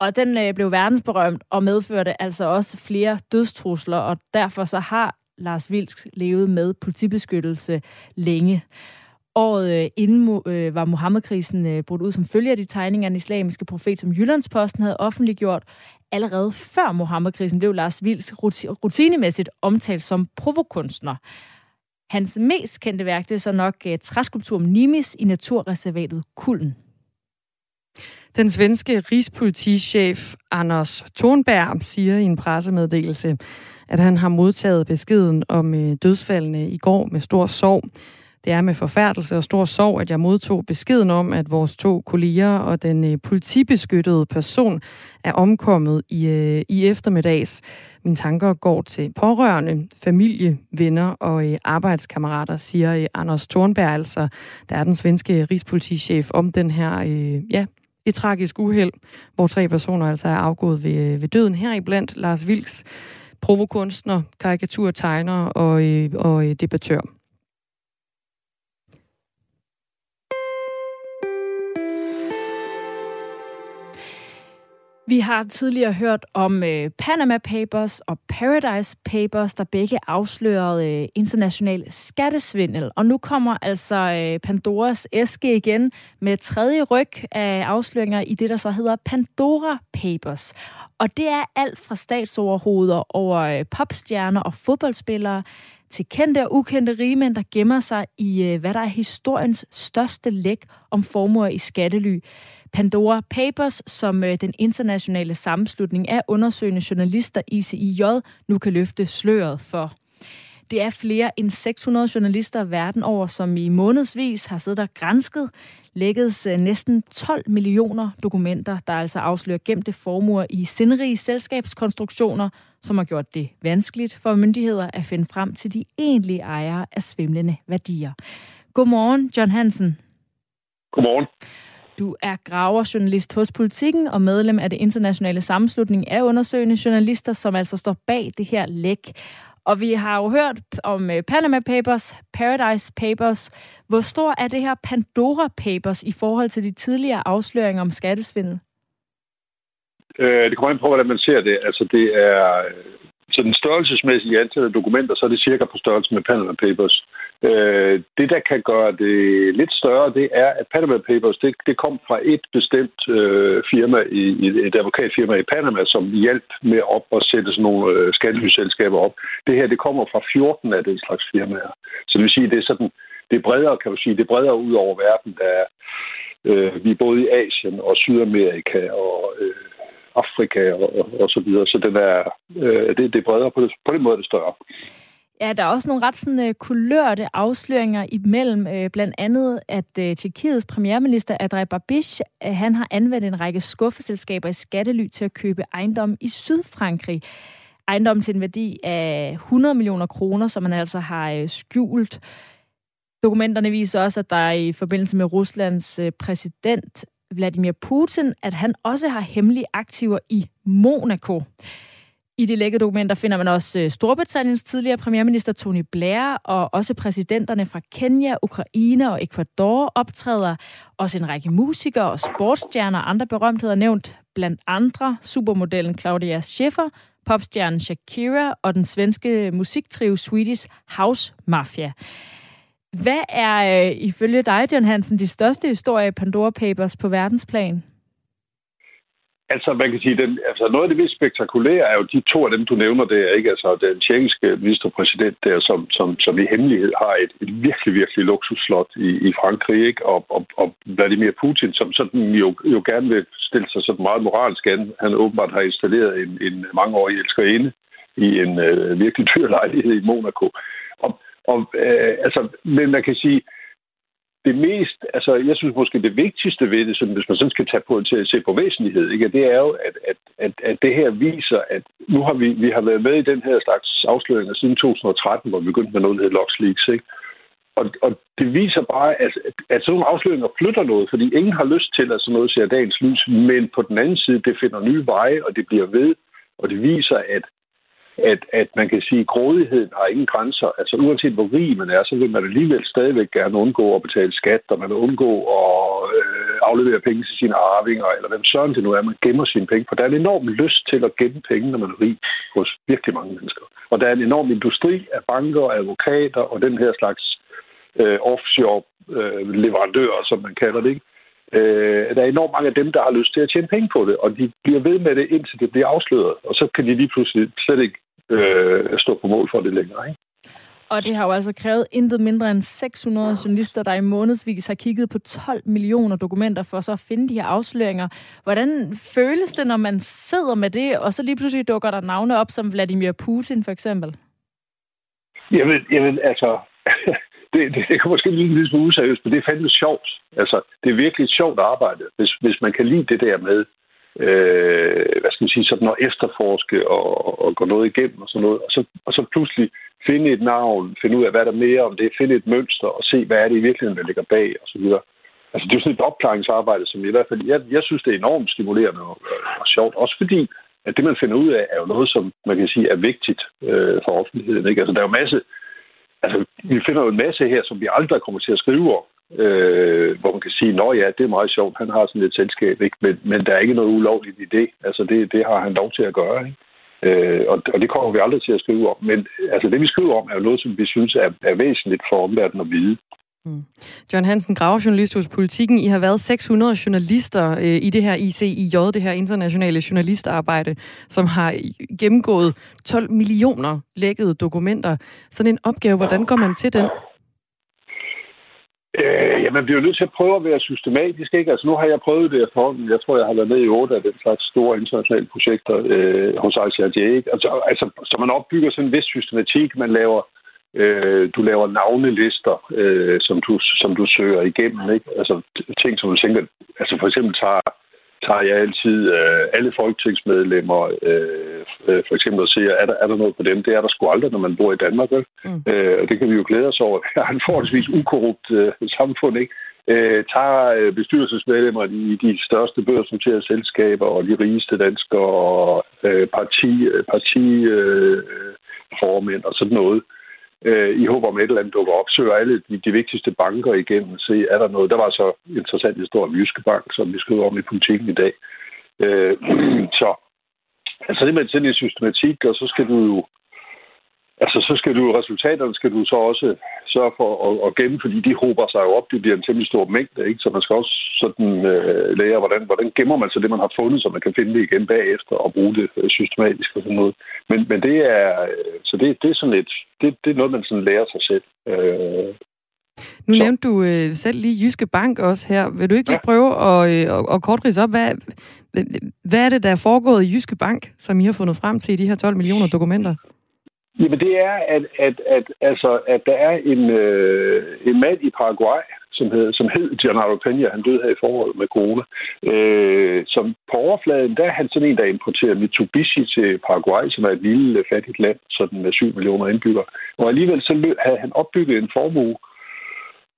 Og den øh, blev verdensberømt og medførte altså også flere dødstrusler, og derfor så har Lars Vilks levet med politibeskyttelse længe. Året øh, inden øh, var Mohammed-krisen øh, brudt ud som følge af de tegninger, den islamiske profet, som Jyllandsposten havde offentliggjort. Allerede før Mohammed-krisen blev Lars Vilks rutinemæssigt omtalt som provokunstner. Hans mest kendte værk det er så nok øh, træskulpturen Nimis i naturreservatet Kulden. Den svenske rigspolitichef Anders Thornberg siger i en pressemeddelelse, at han har modtaget beskeden om øh, dødsfaldene i går med stor sorg. Det er med forfærdelse og stor sorg, at jeg modtog beskeden om, at vores to kolleger og den øh, politibeskyttede person er omkommet i, øh, i eftermiddags. Mine tanker går til pårørende, familie, venner og arbejdskammerater, siger Anders Thornberg, altså der er den svenske rigspolitichef om den her ja, et tragisk uheld, hvor tre personer altså er afgået ved, øh, ved døden. Her blandt Lars Vilks, provokunstner, karikaturtegner og, øh, og øh, debattør. Vi har tidligere hørt om øh, Panama Papers og Paradise Papers, der begge afslørede øh, international skattesvindel. Og nu kommer altså øh, Pandoras æske igen med tredje ryg af afsløringer i det, der så hedder Pandora Papers. Og det er alt fra statsoverhoveder over øh, popstjerner og fodboldspillere til kendte og ukendte rigmænd, der gemmer sig i, øh, hvad der er historiens største læk om formuer i skattely. Pandora Papers, som øh, den internationale sammenslutning af undersøgende journalister ICIJ nu kan løfte sløret for. Det er flere end 600 journalister verden over, som i månedsvis har siddet og grænsket lækkedes øh, næsten 12 millioner dokumenter, der altså afslører gemte formuer i sindrige selskabskonstruktioner, som har gjort det vanskeligt for myndigheder at finde frem til de egentlige ejere af svimlende værdier. Godmorgen, John Hansen. Godmorgen. Du er graverjournalist hos Politiken og medlem af det internationale sammenslutning af undersøgende journalister, som altså står bag det her læk. Og vi har jo hørt om øh, Panama Papers, Paradise Papers. Hvor stor er det her Pandora Papers i forhold til de tidligere afsløringer om skattesvindel? Øh, det kommer ind på, hvordan man ser det. Altså, det er øh, så den størrelsesmæssige antal af dokumenter, så er det cirka på størrelse med Panama Papers. Øh, Øh, det, der kan gøre det lidt større, det er, at Panama Papers, det, det kom fra et bestemt øh, firma, i, et advokatfirma i Panama, som hjalp med op at sætte sådan nogle øh, skattelyselskaber op. Det her, det kommer fra 14 af den slags firmaer. Så det vil sige, det er sådan, det er bredere, kan du sige, det er bredere ud over verden. Der er, øh, vi er både i Asien og Sydamerika og øh, Afrika og, og, og så videre. Så den er, øh, det, det er bredere på, det, på den måde er det større. Ja, der er også nogle ret sådan, uh, kulørte afsløringer imellem. Uh, blandt andet, at uh, Tjekkiets premierminister Adrej Babiš, uh, han har anvendt en række skuffeselskaber i skattely til at købe ejendom i Sydfrankrig. Ejendommen til en værdi af 100 millioner kroner, som man altså har uh, skjult. Dokumenterne viser også, at der i forbindelse med Ruslands uh, præsident Vladimir Putin, at han også har hemmelige aktiver i Monaco. I de lækkede dokumenter finder man også øh, Storbritanniens tidligere premierminister Tony Blair, og også præsidenterne fra Kenya, Ukraine og Ecuador optræder. Også en række musikere og sportsstjerner og andre berømtheder nævnt, blandt andre supermodellen Claudia Schiffer, popstjernen Shakira og den svenske musiktrio Swedish House Mafia. Hvad er øh, ifølge dig, John Hansen, de største historier i Pandora Papers på verdensplan? Altså, man kan sige, den, altså noget af det mest spektakulære er jo de to af dem, du nævner der, ikke? Altså, den tjekkiske ministerpræsident der, som, som, som i hemmelighed har et, et virkelig, virkelig luksusslot i, i Frankrig, ikke? Og, og, og Vladimir Putin, som sådan jo, jo gerne vil stille sig sådan meget moralsk an. Han åbenbart har installeret en, en mangeårig elskerinde i en øh, virkelig dyr lejlighed i Monaco. Og, og, øh, altså, men man kan sige, det mest, altså jeg synes måske det vigtigste ved det, sådan, hvis man sådan skal tage på til at se på væsentlighed, ikke, det er jo, at, at, at, at det her viser, at nu har vi, vi har været med i den her slags afsløringer siden 2013, hvor vi begyndte med noget, der hedder LuxLeaks, ikke? Og, og det viser bare, at, at, at sådan nogle afsløringer flytter noget, fordi ingen har lyst til, at sådan noget ser dagens lys, men på den anden side, det finder nye veje, og det bliver ved, og det viser, at at, at man kan sige, at grådigheden har ingen grænser. Altså uanset hvor rig man er, så vil man alligevel stadigvæk gerne undgå at betale skat, og man vil undgå at øh, aflevere penge til sine arvinger, eller hvem søren det nu er, man gemmer sine penge. For der er en enorm lyst til at gemme penge, når man er rig hos virkelig mange mennesker. Og der er en enorm industri af banker og advokater og den her slags øh, offshore øh, leverandører, som man kalder det, ikke? Øh, der er enormt mange af dem, der har lyst til at tjene penge på det, og de bliver ved med det, indtil det bliver afsløret. Og så kan de lige pludselig slet ikke øh, stå på mål for det længere. Ikke? Og det har jo altså krævet intet mindre end 600 journalister, der i månedsvis har kigget på 12 millioner dokumenter for så at finde de her afsløringer. Hvordan føles det, når man sidder med det, og så lige pludselig dukker der navne op som Vladimir Putin for eksempel? Jamen, jamen altså, <laughs> det, det, det kan måske blive en lille smule useriøst, men det er fandme sjovt. Altså, det er virkelig et sjovt arbejde, hvis, hvis man kan lide det der med, øh, hvad skal man sige, sådan at efterforske og, og gå noget igennem og sådan noget, og så, og så pludselig finde et navn, finde ud af, hvad der er mere om det, finde et mønster og se, hvad er det i virkeligheden, der ligger bag og så videre. Altså, det er jo sådan et opklaringsarbejde, som i hvert fald, jeg, jeg synes, det er enormt stimulerende og, og sjovt, også fordi, at det, man finder ud af, er jo noget, som man kan sige er vigtigt øh, for offentligheden. Ikke? Altså, der er jo masse, altså, vi finder jo en masse her, som vi aldrig kommer til at skrive om, øh, hvor man kan sige, at ja, det er meget sjovt, han har sådan et selskab, ikke? Men, men der er ikke noget ulovligt i det. Altså, det, det har han lov til at gøre, ikke? Øh, og, og det kommer vi aldrig til at skrive om. Men altså, det, vi skriver om, er jo noget, som vi synes er, er væsentligt for omverdenen at vide. Mm. John Hansen, gravejournalist hos Politiken. I har været 600 journalister øh, i det her ICIJ, det her internationale journalistarbejde, som har gennemgået 12 millioner lækkede dokumenter. Sådan en opgave, hvordan går man til den? Øh, ja, man bliver nødt til at prøve at være systematisk. Ikke? Altså, nu har jeg prøvet det efterhånden. Jeg tror, jeg har været med i otte af den slags store internationale projekter øh, hos ICRJ. Altså, altså, så man opbygger sådan en vis systematik. Man laver, øh, du laver navnelister, øh, som, du, som du søger igennem. Ikke? Altså, ting, som du tænker... Altså, for eksempel tager tager jeg altid øh, alle folketingsmedlemmer øh, øh, for eksempel og siger, er der, er der noget på dem? Det er der sgu aldrig, når man bor i Danmark. Vel? Mm. Øh, og det kan vi jo glæde os over. <laughs> Vi har en forholdsvis ukorrupt øh, samfund, ikke? øh, tager øh, bestyrelsesmedlemmer i de største børsnoterede selskaber og de rigeste danskere og øh, parti, parti øh, formænd og sådan noget. Øh, I håber om et eller andet dukker op, søger alle de, de vigtigste banker igennem, se, er der noget. Der var så interessant historie om Jyske Bank, som vi skrev om i politikken i dag. Øh, <clears throat> så altså det med sådan en systematik, og så skal du jo Altså, så skal du resultaterne skal du så også sørge for at, at gemme, fordi de hober sig jo op. Det bliver en temmelig stor mængde, ikke? Så man skal også sådan øh, lære, hvordan, hvordan gemmer man så det, man har fundet, så man kan finde det igen bagefter og bruge det øh, systematisk og sådan noget. Men, men det er, øh, så det, det er sådan et, det, det er noget, man sådan lærer sig selv. Øh, nu så. nævnte du øh, selv lige Jyske Bank også her. Vil du ikke lige prøve at, øh, at, at kort rise op, hvad, hvad er det, der er foregået i Jyske Bank, som I har fundet frem til i de her 12 millioner dokumenter? Jamen det er, at, at, at, altså, at der er en, øh, en mand i Paraguay, som hed, som hed Gennaro Peña, han døde her i foråret med corona, øh, som på overfladen, der er han sådan en, der importerer Mitsubishi til Paraguay, som er et lille fattigt land, sådan med 7 millioner indbyggere. Og alligevel så havde han opbygget en formue,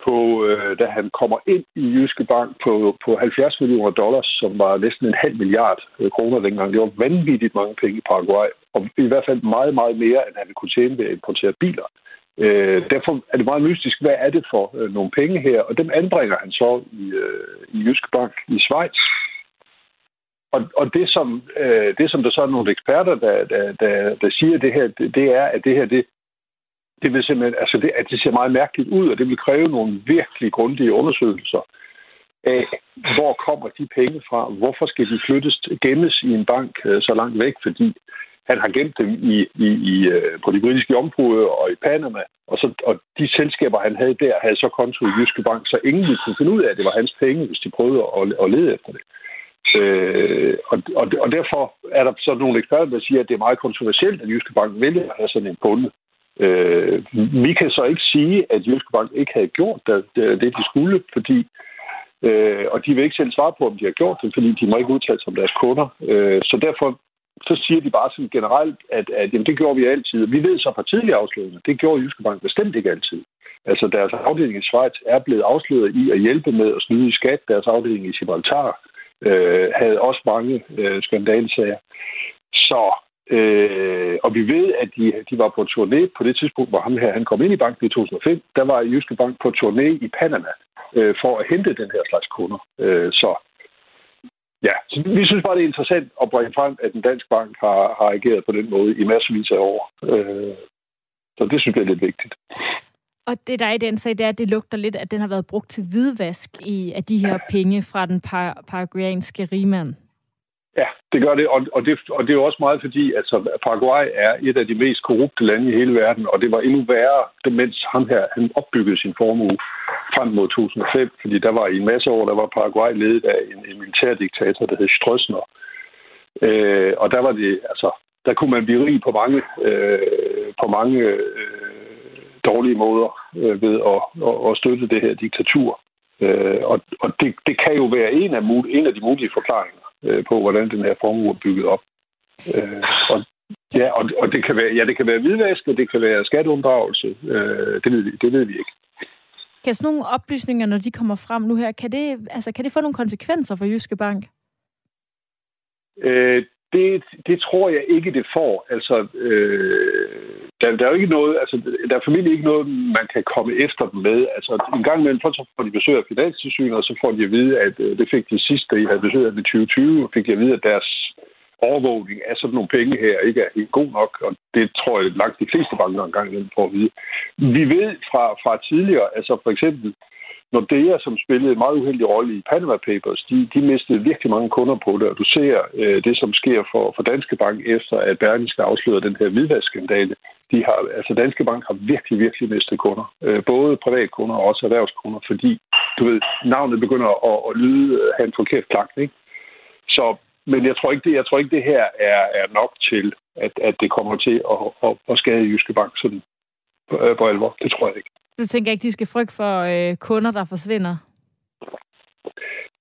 på, øh, da han kommer ind i Jyske Bank på, på 70 millioner dollars, som var næsten en halv milliard øh, kroner dengang. Det var vanvittigt mange penge i Paraguay, og i hvert fald meget, meget mere, end han kunne tjene ved at importere biler. Øh, derfor er det meget mystisk, hvad er det for øh, nogle penge her? Og dem anbringer han så i, øh, i Jyske Bank i Schweiz. Og, og det, som, øh, det, som der så er nogle eksperter, der, der, der, der siger det her, det, det er, at det her det det vil simpelthen, altså det, at det ser meget mærkeligt ud, og det vil kræve nogle virkelig grundige undersøgelser af, hvor kommer de penge fra? Hvorfor skal de flyttes, gemmes i en bank øh, så langt væk? Fordi han har gemt dem i, i, i, øh, på de britiske områder og i Panama, og, så, og de selskaber, han havde der, havde så konto i Jyske Bank, så ingen ville kunne finde ud af, at det var hans penge, hvis de prøvede at, at lede efter det. Øh, og, og, og derfor er der så nogle eksperter, der siger, at det er meget kontroversielt, at Jyske Bank vælger at have sådan en kunde. Øh, vi kan så ikke sige, at Jyske Bank ikke havde gjort det, det de skulle, fordi øh, og de vil ikke selv svare på, om de har gjort det, fordi de må ikke udtale sig om deres kunder. Øh, så derfor så siger de bare sådan generelt, at, at jamen, det gjorde vi altid. Vi ved så fra tidligere afsløringer, det gjorde Jyske Bank bestemt ikke altid. Altså deres afdeling i Schweiz er blevet afsløret i at hjælpe med at snyde i skat. Deres afdeling i Gibraltar øh, havde også mange øh, skandalsager. Så Øh, og vi ved, at de, de var på turné på det tidspunkt, hvor ham her han kom ind i banken i 2005. Der var Jyske Bank på turné i Panama øh, for at hente den her slags kunder. Øh, så ja, så vi synes bare, det er interessant at bringe frem, at en dansk bank har, har ageret på den måde i masservis af år. Øh, så det synes jeg er lidt vigtigt. Og det, der er i den sag, det er, at det lugter lidt, at den har været brugt til hvidvask i, af de her penge fra den par, paraguayanske rigmand. Ja, det gør det, og, og, det, og det er også meget fordi, altså Paraguay er et af de mest korrupte lande i hele verden, og det var endnu værre, mens ham her han opbyggede sin formue frem mod 2005, fordi der var i en masse år, der var Paraguay ledet af en, en militærdiktator, der hed Strøsner. Øh, og der var det, altså, der kunne man blive rig på mange, øh, på mange øh, dårlige måder øh, ved at, at, at støtte det her diktatur. Øh, og og det, det kan jo være en af, en af de mulige forklaringer øh, på, hvordan den her formue er bygget op. Øh, og, ja, og, og det kan være, ja, det kan være hvidvask, og det kan være skatteunddragelse. Øh, det, ved vi, det ved vi ikke. Kan sådan nogle oplysninger, når de kommer frem nu her, kan det, altså, kan det få nogle konsekvenser for Jyske Bank? Øh, det, det tror jeg ikke, det får. Altså, øh, der, der er jo ikke noget, altså, der er familie ikke noget, man kan komme efter dem med. Altså, en gang imellem, så får de besøg af finanstilsynet, og så får de at vide, at øh, det fik de sidste, de havde besøg af i 2020, og fik de at vide, at deres overvågning af sådan nogle penge her ikke er helt god nok, og det tror jeg langt de fleste banker engang imellem får at vide. Vi ved fra, fra tidligere, altså for eksempel, Nordea, som spillede en meget uheldig rolle i Panama Papers, de, de mistede virkelig mange kunder på det, og du ser øh, det, som sker for, for Danske Bank efter, at Berlingske afslører den her hvidvaskskandale. De har, altså Danske Bank har virkelig, virkelig mistet kunder. Øh, både privatkunder og også erhvervskunder, fordi, du ved, navnet begynder at, at lyde, at have en forkert klang, ikke? Så, men jeg tror ikke, det, jeg tror ikke, det her er, er nok til, at, at det kommer til at, at, at skade Jyske Bank sådan på, på alvor. Det tror jeg ikke. Du tænker ikke, de skal frygte for øh, kunder, der forsvinder?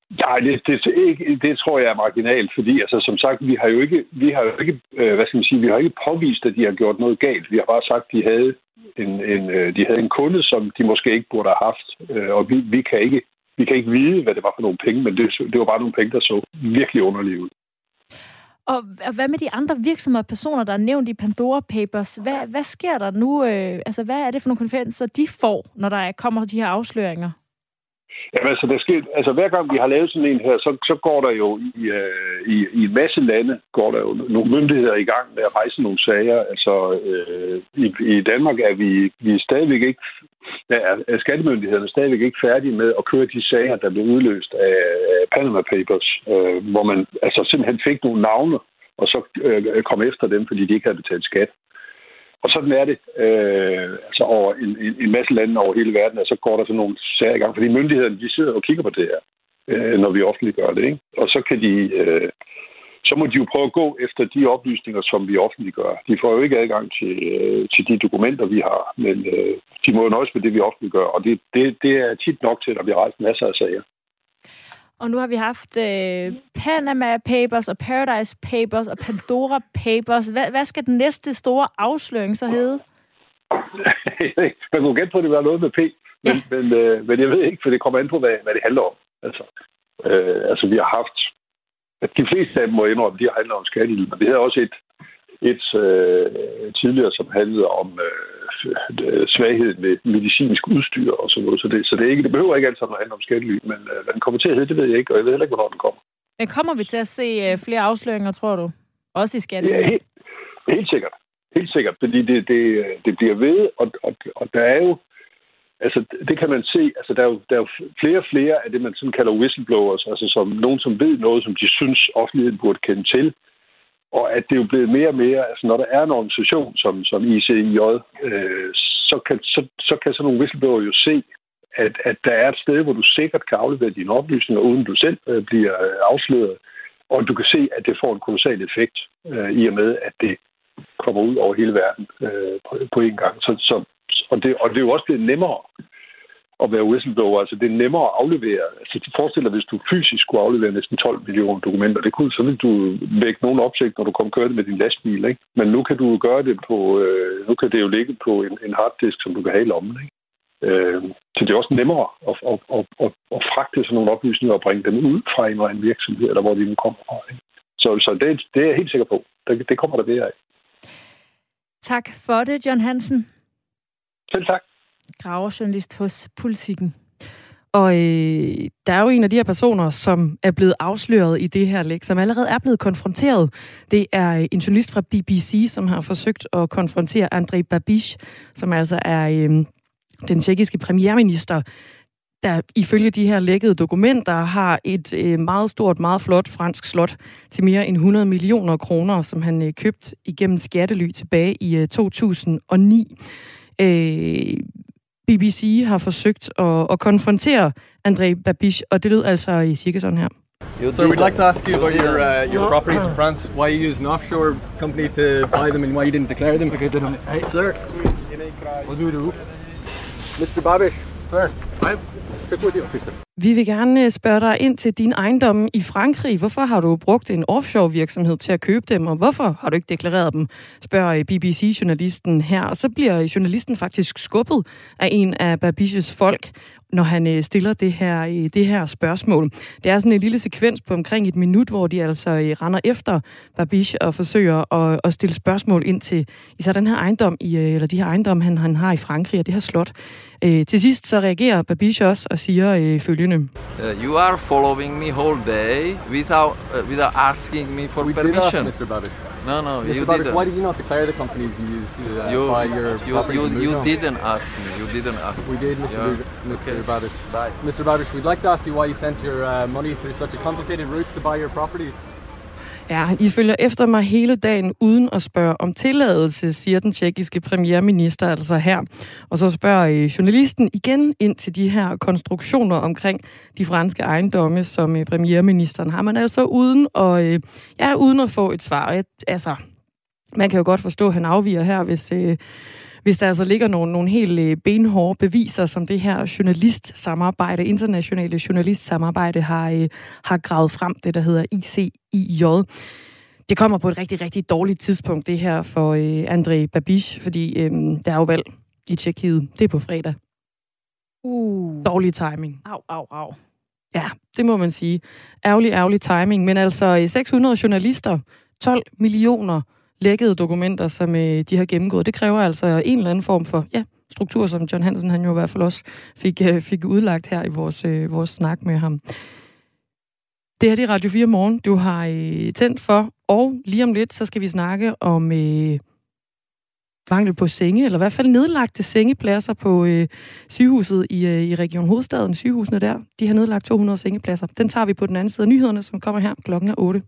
Nej, det, det, det, det tror jeg er marginalt, fordi altså, som sagt, vi har jo ikke, vi har jo ikke øh, hvad skal man sige, vi har ikke påvist, at de har gjort noget galt. Vi har bare sagt, at de havde en, en, øh, de havde en kunde, som de måske ikke burde have haft, øh, og vi, vi kan ikke Vi kan ikke vide, hvad det var for nogle penge, men det, det var bare nogle penge, der så virkelig underlige ud. Og og hvad med de andre virksomheder og personer, der er nævnt i Pandora Papers? Hvad, hvad sker der nu? Øh, altså, hvad er det for nogle konsekvenser, de får, når der kommer de her afsløringer? Jamen, altså, der sker, altså, hver gang vi har lavet sådan en her, så, så går der jo i, øh, i, i en masse lande, går der jo nogle myndigheder i gang med at rejse nogle sager. Altså, øh, i, i Danmark er vi, vi er stadigvæk ikke, der er skattemyndighederne stadigvæk ikke færdige med at køre de sager, der blev udløst af, af Panama Papers, øh, hvor man altså simpelthen fik nogle navne, og så øh, kom efter dem, fordi de ikke havde betalt skat. Og sådan er det øh, altså over en, en, en masse lande over hele verden, og så går der sådan nogle sager i gang, fordi myndighederne de sidder og kigger på det her, øh, når vi offentliggør det. Ikke? Og så kan de... Øh, så må de jo prøve at gå efter de oplysninger, som vi offentliggør. De får jo ikke adgang til, øh, til de dokumenter, vi har, men øh, de må jo nøjes med det, vi offentliggør. Og det, det, det er tit nok til, at vi har rejst masser af sager. Og nu har vi haft øh, Panama Papers og Paradise Papers og Pandora Papers. Hvad, hvad skal den næste store afsløring så hedde? <laughs> Man kunne gætte på, at det var noget med P, men, ja. men, øh, men jeg ved ikke, for det kommer an på, hvad, hvad det handler om. Altså, øh, altså vi har haft... At de fleste af dem må indrømme, de har handlet om skattely, men vi havde også et, et øh, tidligere, som handlede om øh, svaghed med medicinsk udstyr og sådan noget. Så det, så det, er ikke, det behøver ikke alt sammen at handle om skattely, men øh, hvad den kommer til at hedde, det ved jeg ikke, og jeg ved heller ikke, hvornår den kommer. Men kommer vi til at se øh, flere afsløringer, tror du? Også i skattely? Ja, helt, helt sikkert. Helt sikkert, fordi det, det, det bliver ved, og, og, og der er jo Altså, det kan man se. Altså, der er, jo, der er jo flere og flere af det, man sådan kalder whistleblowers, altså som nogen, som ved noget, som de synes, offentligheden burde kende til, og at det er jo blevet mere og mere, altså når der er en organisation som, som ICIJ, øh, så, kan, så, så kan sådan nogle whistleblower jo se, at, at der er et sted, hvor du sikkert kan aflevere dine oplysninger, uden du selv øh, bliver øh, afsløret. Og du kan se, at det får en kolossal effekt, øh, i og med, at det kommer ud over hele verden øh, på, på én gang. Så, så, og, det, og det er jo også blevet nemmere at være whistleblower. Altså, det er nemmere at aflevere. Altså, forestil dig, hvis du fysisk skulle aflevere næsten 12 millioner dokumenter. Det kunne, så ville du vække nogen opsigt, når du kom kørende med din lastbil. Ikke? Men nu kan du gøre det på... Øh, nu kan det jo ligge på en, en harddisk, som du kan have i lommen. Ikke? Øh, så det er også nemmere at, at, at, at, at fragte sådan nogle oplysninger og bringe dem ud fra en eller anden virksomhed, eller hvor de nu kommer fra. Ikke? Så, så det, det er jeg helt sikker på. Det, det kommer der mere af. Tak for det, John Hansen. Selv tak graverjournalist hos Politiken. Og øh, der er jo en af de her personer, som er blevet afsløret i det her læk, som allerede er blevet konfronteret. Det er øh, en journalist fra BBC, som har forsøgt at konfrontere Andrej Babiš, som altså er øh, den tjekkiske premierminister, der ifølge de her lækkede dokumenter har et øh, meget stort, meget flot fransk slot til mere end 100 millioner kroner, som han øh, købt igennem skattely tilbage i øh, 2009. Øh, BBC har forsøgt at, at konfrontere André Babish, og det lød altså i cirka sådan her. So we'd like to ask you about your uh, your properties in France. Why you use an offshore company to buy them, and why you didn't declare them? Hey, sir. What do you do? Mr. Babish, sir. I'm. Vi vil gerne øh, spørge dig ind til din ejendomme i Frankrig. Hvorfor har du brugt en offshore virksomhed til at købe dem, og hvorfor har du ikke deklareret dem, spørger øh, BBC-journalisten her. Og så bliver journalisten faktisk skubbet af en af Babishes folk, når han øh, stiller det her, det her spørgsmål. Det er sådan en lille sekvens på omkring et minut, hvor de altså render efter Babish og forsøger at, at stille spørgsmål ind til især den her ejendom, i, eller de her ejendom, han, han har i Frankrig, og det her slot. Til sidst så reagerer Babish også og siger følgende. Uh, you are following me whole day without uh, without asking me for we permission. Did ask, Mr. Babish. No, no, Mr. you Babish, didn't. why did you not declare the companies you used to uh, you, buy your you, properties? You, you didn't ask me. You didn't ask. We did, Mr. Yeah. Mr. Okay. Babish. Bye. Mr. Babish, we'd like to ask you why you sent your uh, money through such a complicated route to buy your properties. Ja, I følger efter mig hele dagen uden at spørge om tilladelse, siger den tjekkiske premierminister altså her. Og så spørger øh, journalisten igen ind til de her konstruktioner omkring de franske ejendomme, som øh, premierministeren har. Man altså uden at, øh, ja, uden at få et svar. Jeg, altså, man kan jo godt forstå, at han afviger her, hvis, øh, hvis der altså ligger nogle, nogle helt øh, benhårde beviser, som det her journalistsamarbejde, internationale journalistsamarbejde, har, øh, har gravet frem, det der hedder ICIJ. Det kommer på et rigtig, rigtig dårligt tidspunkt, det her for øh, André Babiš, fordi øh, der er jo valg i Tjekkiet. Det er på fredag. Uh. Dårlig timing. Au, au, au. Ja, det må man sige. Ærgerlig, ærgerlig timing. Men altså 600 journalister, 12 millioner lækkede dokumenter, som øh, de har gennemgået. Det kræver altså en eller anden form for ja, struktur, som John Hansen han jo i hvert fald også fik, øh, fik udlagt her i vores, øh, vores snak med ham. Det her det er Radio 4 Morgen, du har øh, tændt for, og lige om lidt, så skal vi snakke om øh, mangel på senge, eller i hvert fald nedlagte sengepladser på øh, sygehuset i, øh, i Region Hovedstaden. Sygehusene der, de har nedlagt 200 sengepladser. Den tager vi på den anden side af nyhederne, som kommer her klokken er 8.